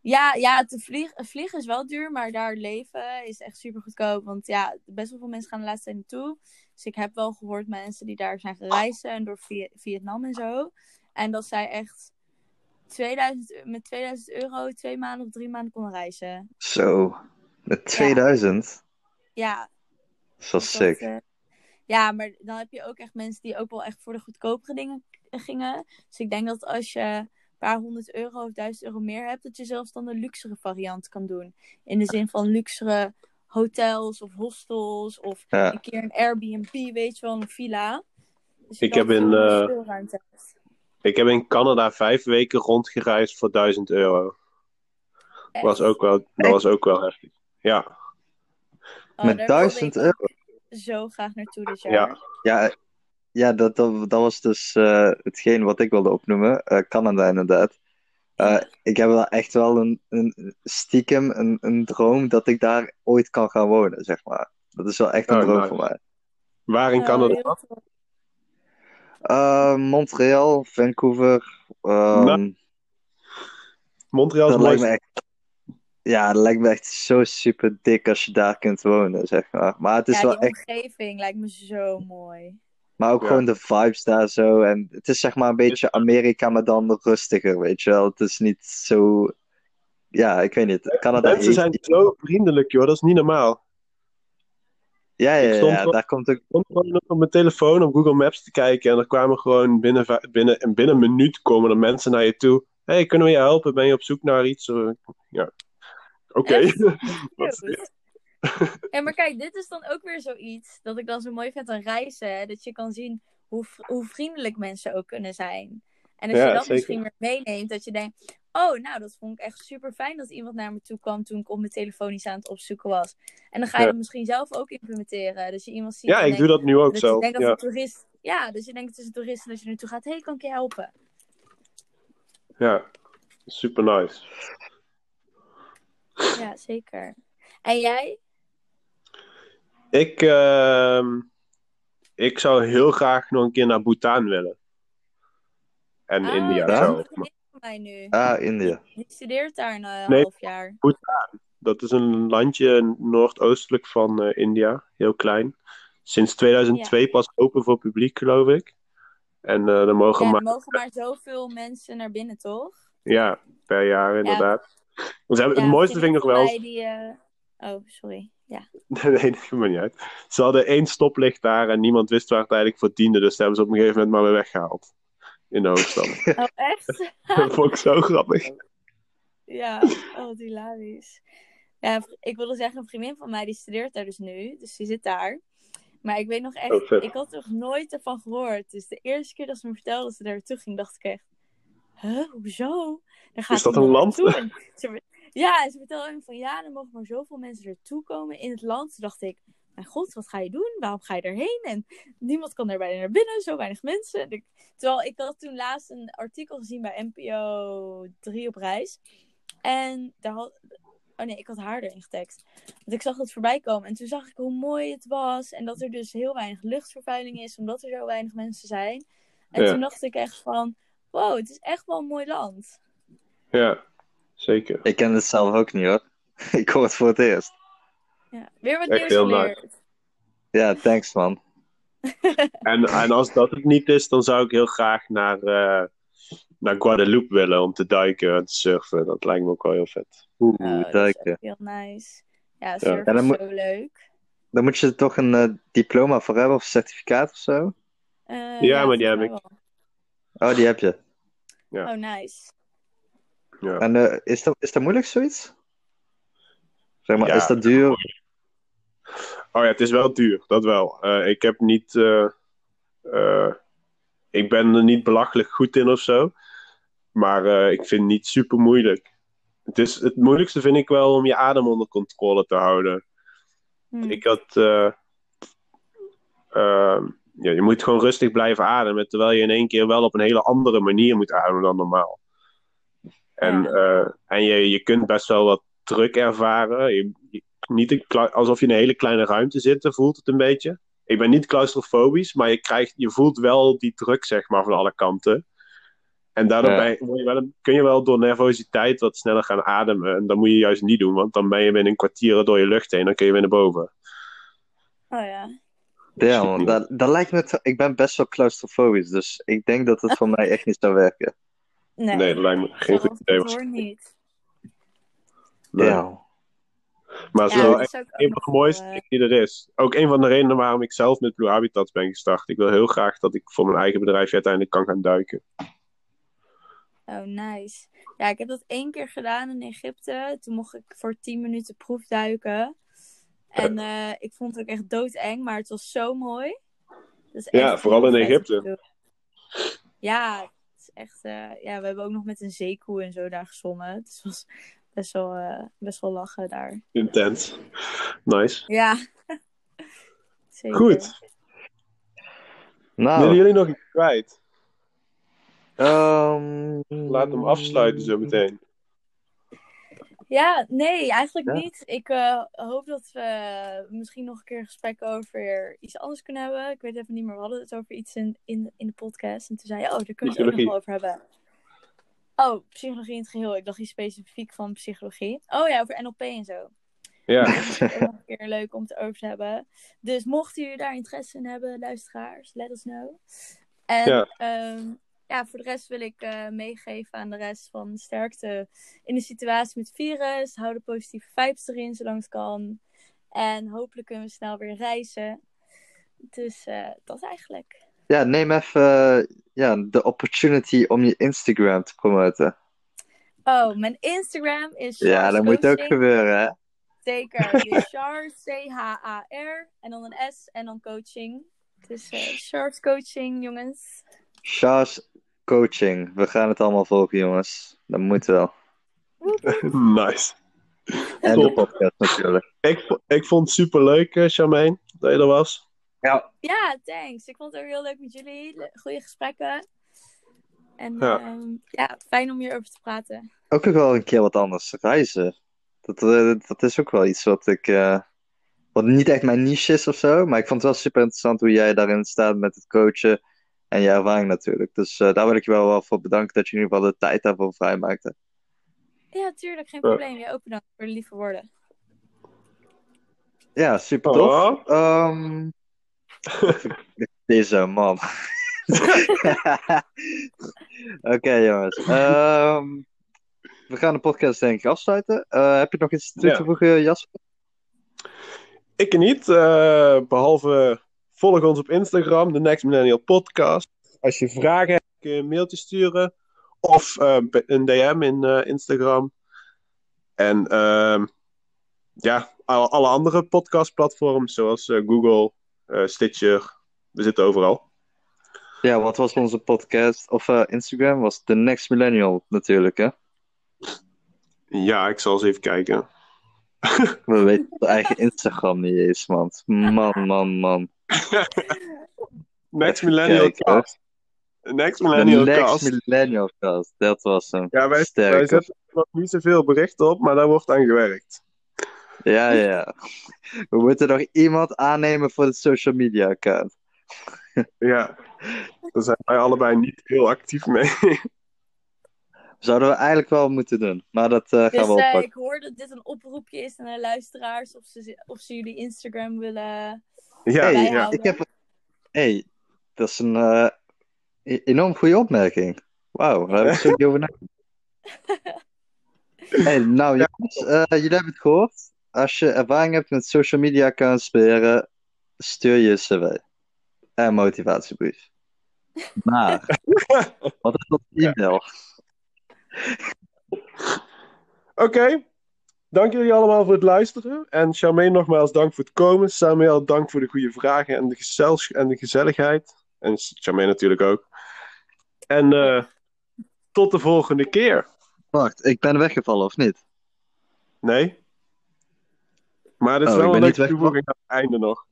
Ja, ja te vliegen, vliegen is wel duur, maar daar leven is echt super goedkoop. Want ja, best wel veel mensen gaan de laatste tijd naartoe. Dus ik heb wel gehoord mensen die daar zijn gereisd en door Vi- Vietnam en zo. En dat zij echt 2000, eu- met 2000 euro twee maanden of drie maanden konden reizen. Zo, met 2000? Ja, Dat is wel dus dat, sick. eh, ja, maar dan heb je ook echt mensen die ook wel echt voor de goedkopere dingen gingen. Dus ik denk dat als je een paar honderd euro of duizend euro meer hebt, dat je zelfs dan de luxere variant kan doen. In de zin van luxere hotels of hostels of Ja. een keer een Airbnb, weet je wel, een villa. Dus je Ik heb in, veel eh, speelruimte hebt. Ik heb in Canada vijf weken rondgereisd voor 1000 euro. Echt. Was ook wel, dat was ook wel heftig. Ja, Oh, Met daar wilde 1000 ik ook Zo graag naartoe dit jaar. ja. Ja, ja dat, dat, dat was dus eh, hetgeen wat ik wilde opnoemen. Eh, Canada inderdaad. Eh, ik heb wel echt wel een, een stiekem een, een droom dat ik daar ooit kan gaan wonen, zeg maar. Dat is wel echt een Oh, droom nice. voor mij. Waar in Oh, Canada? Heel tof. Eh, Montreal, Vancouver. ehm, Nou, Montreal is mooi. lijkt me echt. Ja, dat lijkt me echt zo super dik als je daar kunt wonen, zeg maar. Maar het is Ja, wel die echt. omgeving lijkt me zo mooi. Maar ook Ja. gewoon de vibes daar zo. En het is zeg maar een beetje Amerika, maar dan rustiger, weet je wel. Het is niet zo. Ja, ik weet niet. Canada Mensen heeft- zijn zo vriendelijk, joh. Dat is niet normaal. Ja, ja, Ik ja, stond ja, gewoon- daar komt ook. Ik stond gewoon op mijn telefoon op Google Maps te kijken. En er kwamen gewoon binnen, binnen, en binnen een minuut komen er mensen naar je toe. hey, kunnen we je helpen? Ben je op zoek naar iets? Ja. Oké. Cute. Ja, maar kijk, dit is dan ook weer zoiets dat ik dan zo mooi vind aan reizen. hè, Dat je kan zien hoe, hoe vriendelijk mensen ook kunnen zijn. En als Ja, je dat zeker. misschien weer meeneemt, dat je denkt... Oh, nou, dat vond ik echt super fijn dat iemand naar me toe kwam toen ik op mijn telefoon iets aan het opzoeken was. En dan ga je Ja. dat misschien zelf ook implementeren. Dus je iemand ziet ja, ik doe dat nu ook dat je zelf. denkt dat Ja. een toerist... Ja, dus je denkt het is een toerist en dat je naartoe gaat. Hé, hey, kan ik je helpen? ja, super nice. Ja, zeker. En jij? Ik, ehm, ik zou heel graag nog een keer naar Bhutan willen. En Ah, India zo. Mij nu. Ah, India. Die studeert daar een eh, Nee. half jaar. Dat is een landje noordoostelijk van eh, India, heel klein. Sinds 2002 pas open voor publiek, geloof ik. En eh er mogen Ja, maar er mogen maar zoveel mensen naar binnen, toch? ja, per jaar inderdaad. Want ze hebben, Ja, het mooiste vind ik nog wel. die, eh, Oh, sorry. Ja. nee, dat maakt niet uit. Ze hadden één stoplicht daar en niemand wist waar het eigenlijk voor diende. Dus dat hebben ze op een gegeven moment maar weer weggehaald. In de hoofdstad. Oh, echt? dat vond ik zo grappig. ja, oh, wat hilarisch. Ja, ik wilde zeggen, een vriendin van mij die studeert daar dus nu. Dus die zit daar. Maar ik weet nog echt, Oh, ik had nog nooit ervan gehoord. Dus de eerste keer dat ze me vertelde dat ze daar naartoe ging, dacht ik echt, huh, hoezo? Daar gaat Is dat een land? ze, ja, ze vertelde me van, ja, er mogen maar zoveel mensen naartoe komen in het land. Toen dacht ik, mijn god, wat ga je doen? Waarom ga je erheen? En niemand kan er bijna naar binnen, zo weinig mensen. En ik- terwijl ik had toen laatst een artikel gezien bij NPO 3 op reis. En daar had... Oh nee, ik had haar erin getekst. Want ik zag het voorbij komen. En toen zag ik hoe mooi het was. En dat er dus heel weinig luchtvervuiling is. Omdat er zo weinig mensen zijn. En Ja. toen dacht ik echt van... Wow, het is echt wel een mooi land. Ja, zeker. Ik ken het zelf ook niet hoor. Ik hoor het voor het eerst. Ja, weer wat Echt nieuws heel geleerd. Ja, thanks man. En, en als dat het niet is, dan zou ik heel graag naar, eh, naar Guadeloupe willen om te duiken en te surfen. Dat lijkt me ook wel heel vet. Oeh, Oh, is duiken. heel nice. Ja, surfen is moet- zo leuk. Dan moet je er toch een eh, diploma voor hebben of certificaat of zo? Eh, Ja, maar die heb wel. Oh, die heb je. Ja. Oh, nice. Ja. En eh, is, dat, is dat moeilijk zoiets? Zeg maar, Ja, is dat duur? Oh ja, het is wel duur, dat wel. Eh, ik heb niet. eh, eh, ik ben er niet belachelijk goed in of zo. Maar ik vind het niet super moeilijk. Het, is, het moeilijkste vind ik wel om je adem onder controle te houden. Hm. Ik had. eh, ehm, ja, je moet gewoon rustig blijven ademen. Terwijl je in één keer wel op een hele andere manier moet ademen dan normaal. En, Ja. en je, je kunt best wel wat druk ervaren. Je, je- niet een alsof je in een hele kleine ruimte zit, voelt het een beetje. Ik ben niet claustrofobisch, maar je, krijgt, je voelt wel die druk zeg maar, van alle kanten. En daardoor Ja. ben je- word je wel een- kun je wel door nervositeit wat sneller gaan ademen. En dat moet je juist niet doen, want dan ben je binnen een kwartier door je lucht heen. Dan kun je weer naar boven. Oh ja. Ja, man, dat, dat lijkt me... te- Ik ben best wel claustrofobisch, dus ik denk dat het voor mij echt niet zou werken. Nee, Nee, dat lijkt me geen goed idee. het hoor niet. Nee. Ja. Maar het is wel echt een van de mooiste eh, dingen die er is. Ook een van de redenen waarom ik zelf met Blue Habitats ben gestart. Ik wil heel graag dat ik voor mijn eigen bedrijf uiteindelijk kan gaan duiken. Oh, nice. Ja, ik heb dat één keer gedaan in Egypte. Toen mocht ik voor 10 minuten proefduiken. En eh, ik vond het ook echt doodeng, maar het was zo mooi. Ja, vooral in Egypte. Ja, het is echt. eh, ja, we hebben ook nog met een zeekoe en zo daar gezwommen. Dus het was best wel, eh, best wel lachen daar. Intens. Nice. Ja. Zeker. Goed. Nou, Willen jullie nog iets kwijt? ehm, Laat hem afsluiten zo meteen. Ja, nee, eigenlijk Ja. niet. Ik eh, hoop dat we misschien nog een keer een gesprek over iets anders kunnen hebben. Ik weet even niet meer, we hadden het over iets in, in, in de podcast. En toen zei je, oh, daar kunnen we het ook nog wel over hebben. Oh, psychologie in het geheel. Ik dacht iets specifiek van psychologie. Oh ja, over NLP en zo. Ja. Dat is ook een keer leuk om het over te hebben. Dus mochten jullie daar interesse in hebben, luisteraars, let us know. En Ja. ja, ja voor de rest wil ik eh, meegeven aan de rest van sterkte in de situatie met het virus. Hou de positieve vibes erin zolang het kan. En hopelijk kunnen we snel weer reizen. Dus eh, dat eigenlijk. Ja, neem even eh, ja, de opportunity om je Instagram te promoten. Oh, mijn Instagram is Ja, dat moet ook gebeuren, hè? Zeker. Dus Char, C-H-A-R. En dan een S en dan coaching. Dus eh Charles Coaching, jongens. Charles Coaching. We gaan het allemaal volgen, jongens. Dat moet wel. Nice. En de podcast natuurlijk. Ik, ik vond het super leuk, Charmaine, dat je er was. Ja. Ja, thanks. Ik vond het ook heel leuk met jullie. Goede gesprekken. En Ja. ja. ja, fijn om hierover te praten. Ook wel een keer wat anders. Reizen. Dat, eh, dat is ook wel iets wat ik... eh, wat niet echt mijn niche is of zo. Maar ik vond het wel super interessant hoe jij daarin staat met het coachen. En je ervaring natuurlijk. Dus eh, daar wil ik je wel, wel voor bedanken dat je in ieder geval de tijd daarvoor vrijmaakte. Ja, tuurlijk. Geen Ja. probleem. Jij ook bedankt voor de lieve woorden. Ja, super tof. Oh. Ehm, Deze man. Oké, jongens. Ehm, we gaan de podcast denk ik afsluiten. Eh, heb je nog iets toe Ja. te voegen, Jasper? Ik niet, eh, behalve volg ons op Instagram, de Next Millennial Podcast. Als je vragen hebt, kun je een mailtje sturen. Of eh, een DM in eh, Instagram. En ehm, ja, alle, andere podcastplatforms zoals Google, Stitcher. We zitten overal. Ja, wat was onze podcast? Of eh, Instagram was The Next Millennial natuurlijk, hè? Ja, ik zal eens even kijken. We weten de eigen Instagram niet eens, man. Man, man, man. Next Millennial. Cast. Next The Millennial Next Cast. Millennial Cast. Dat was hem. Ja, wij, wij zetten er nog niet zoveel berichten op, maar daar wordt aan gewerkt. Ja, ja, ja. We moeten nog iemand aannemen voor het social media account. Ja, daar zijn wij allebei niet heel actief mee. Zouden we eigenlijk wel moeten doen. Maar dat eh, gaan Dus we eh, oppakken. ik hoor dat dit een oproepje is aan de luisteraars. Of ze, of ze jullie Instagram willen... Ja, Hey, ja. Ik heb... hey, dat is een eh, e- enorm goede opmerking. Wauw, daar heb ik zo over nagedacht. Hey, nou jongens, eh, jullie hebben het gehoord. Als je ervaring hebt met social media accounts beheren, stuur je cv en motivatiebrief. Maar, wat is dat e-mail? Oké. Dank jullie allemaal voor het luisteren. En Charmaine nogmaals dank voor het komen. Samuel dank voor de goede vragen en de, gezels en de gezelligheid. En Charmaine natuurlijk ook. En eh, tot de volgende keer. Wacht, ik ben weggevallen of niet? Nee? Maar dat is Oh, wel ik een leuke toevoeging aan het einde nog.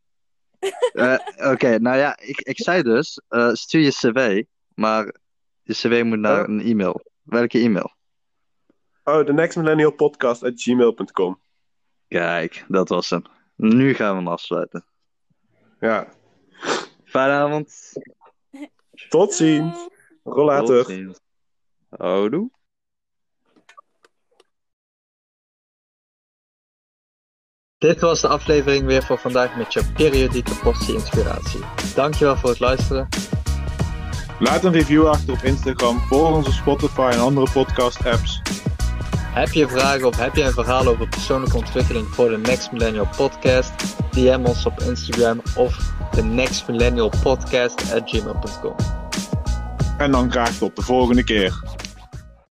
Eh, Oké, nou ja, ik, ik zei dus, eh, stuur je cv, maar je cv moet naar Oh. een e-mail. Welke e-mail? Oh, de Next Millennial Podcast at gmail.com. Kijk, dat was hem. Nu gaan we hem afsluiten. Ja. Fijne avond. Tot ziens. Rollator. Tot ziens. Houdoe. Dit was de aflevering weer voor vandaag met je periodieke portie inspiratie. Dankjewel voor het luisteren. Laat een review achter op Instagram, volg ons op Spotify en andere podcast apps. Heb je vragen of heb je een verhaal over persoonlijke ontwikkeling voor de Next Millennial Podcast? DM ons op Instagram of de Next Millennial Podcast at gmail.com. En dan graag tot de volgende keer.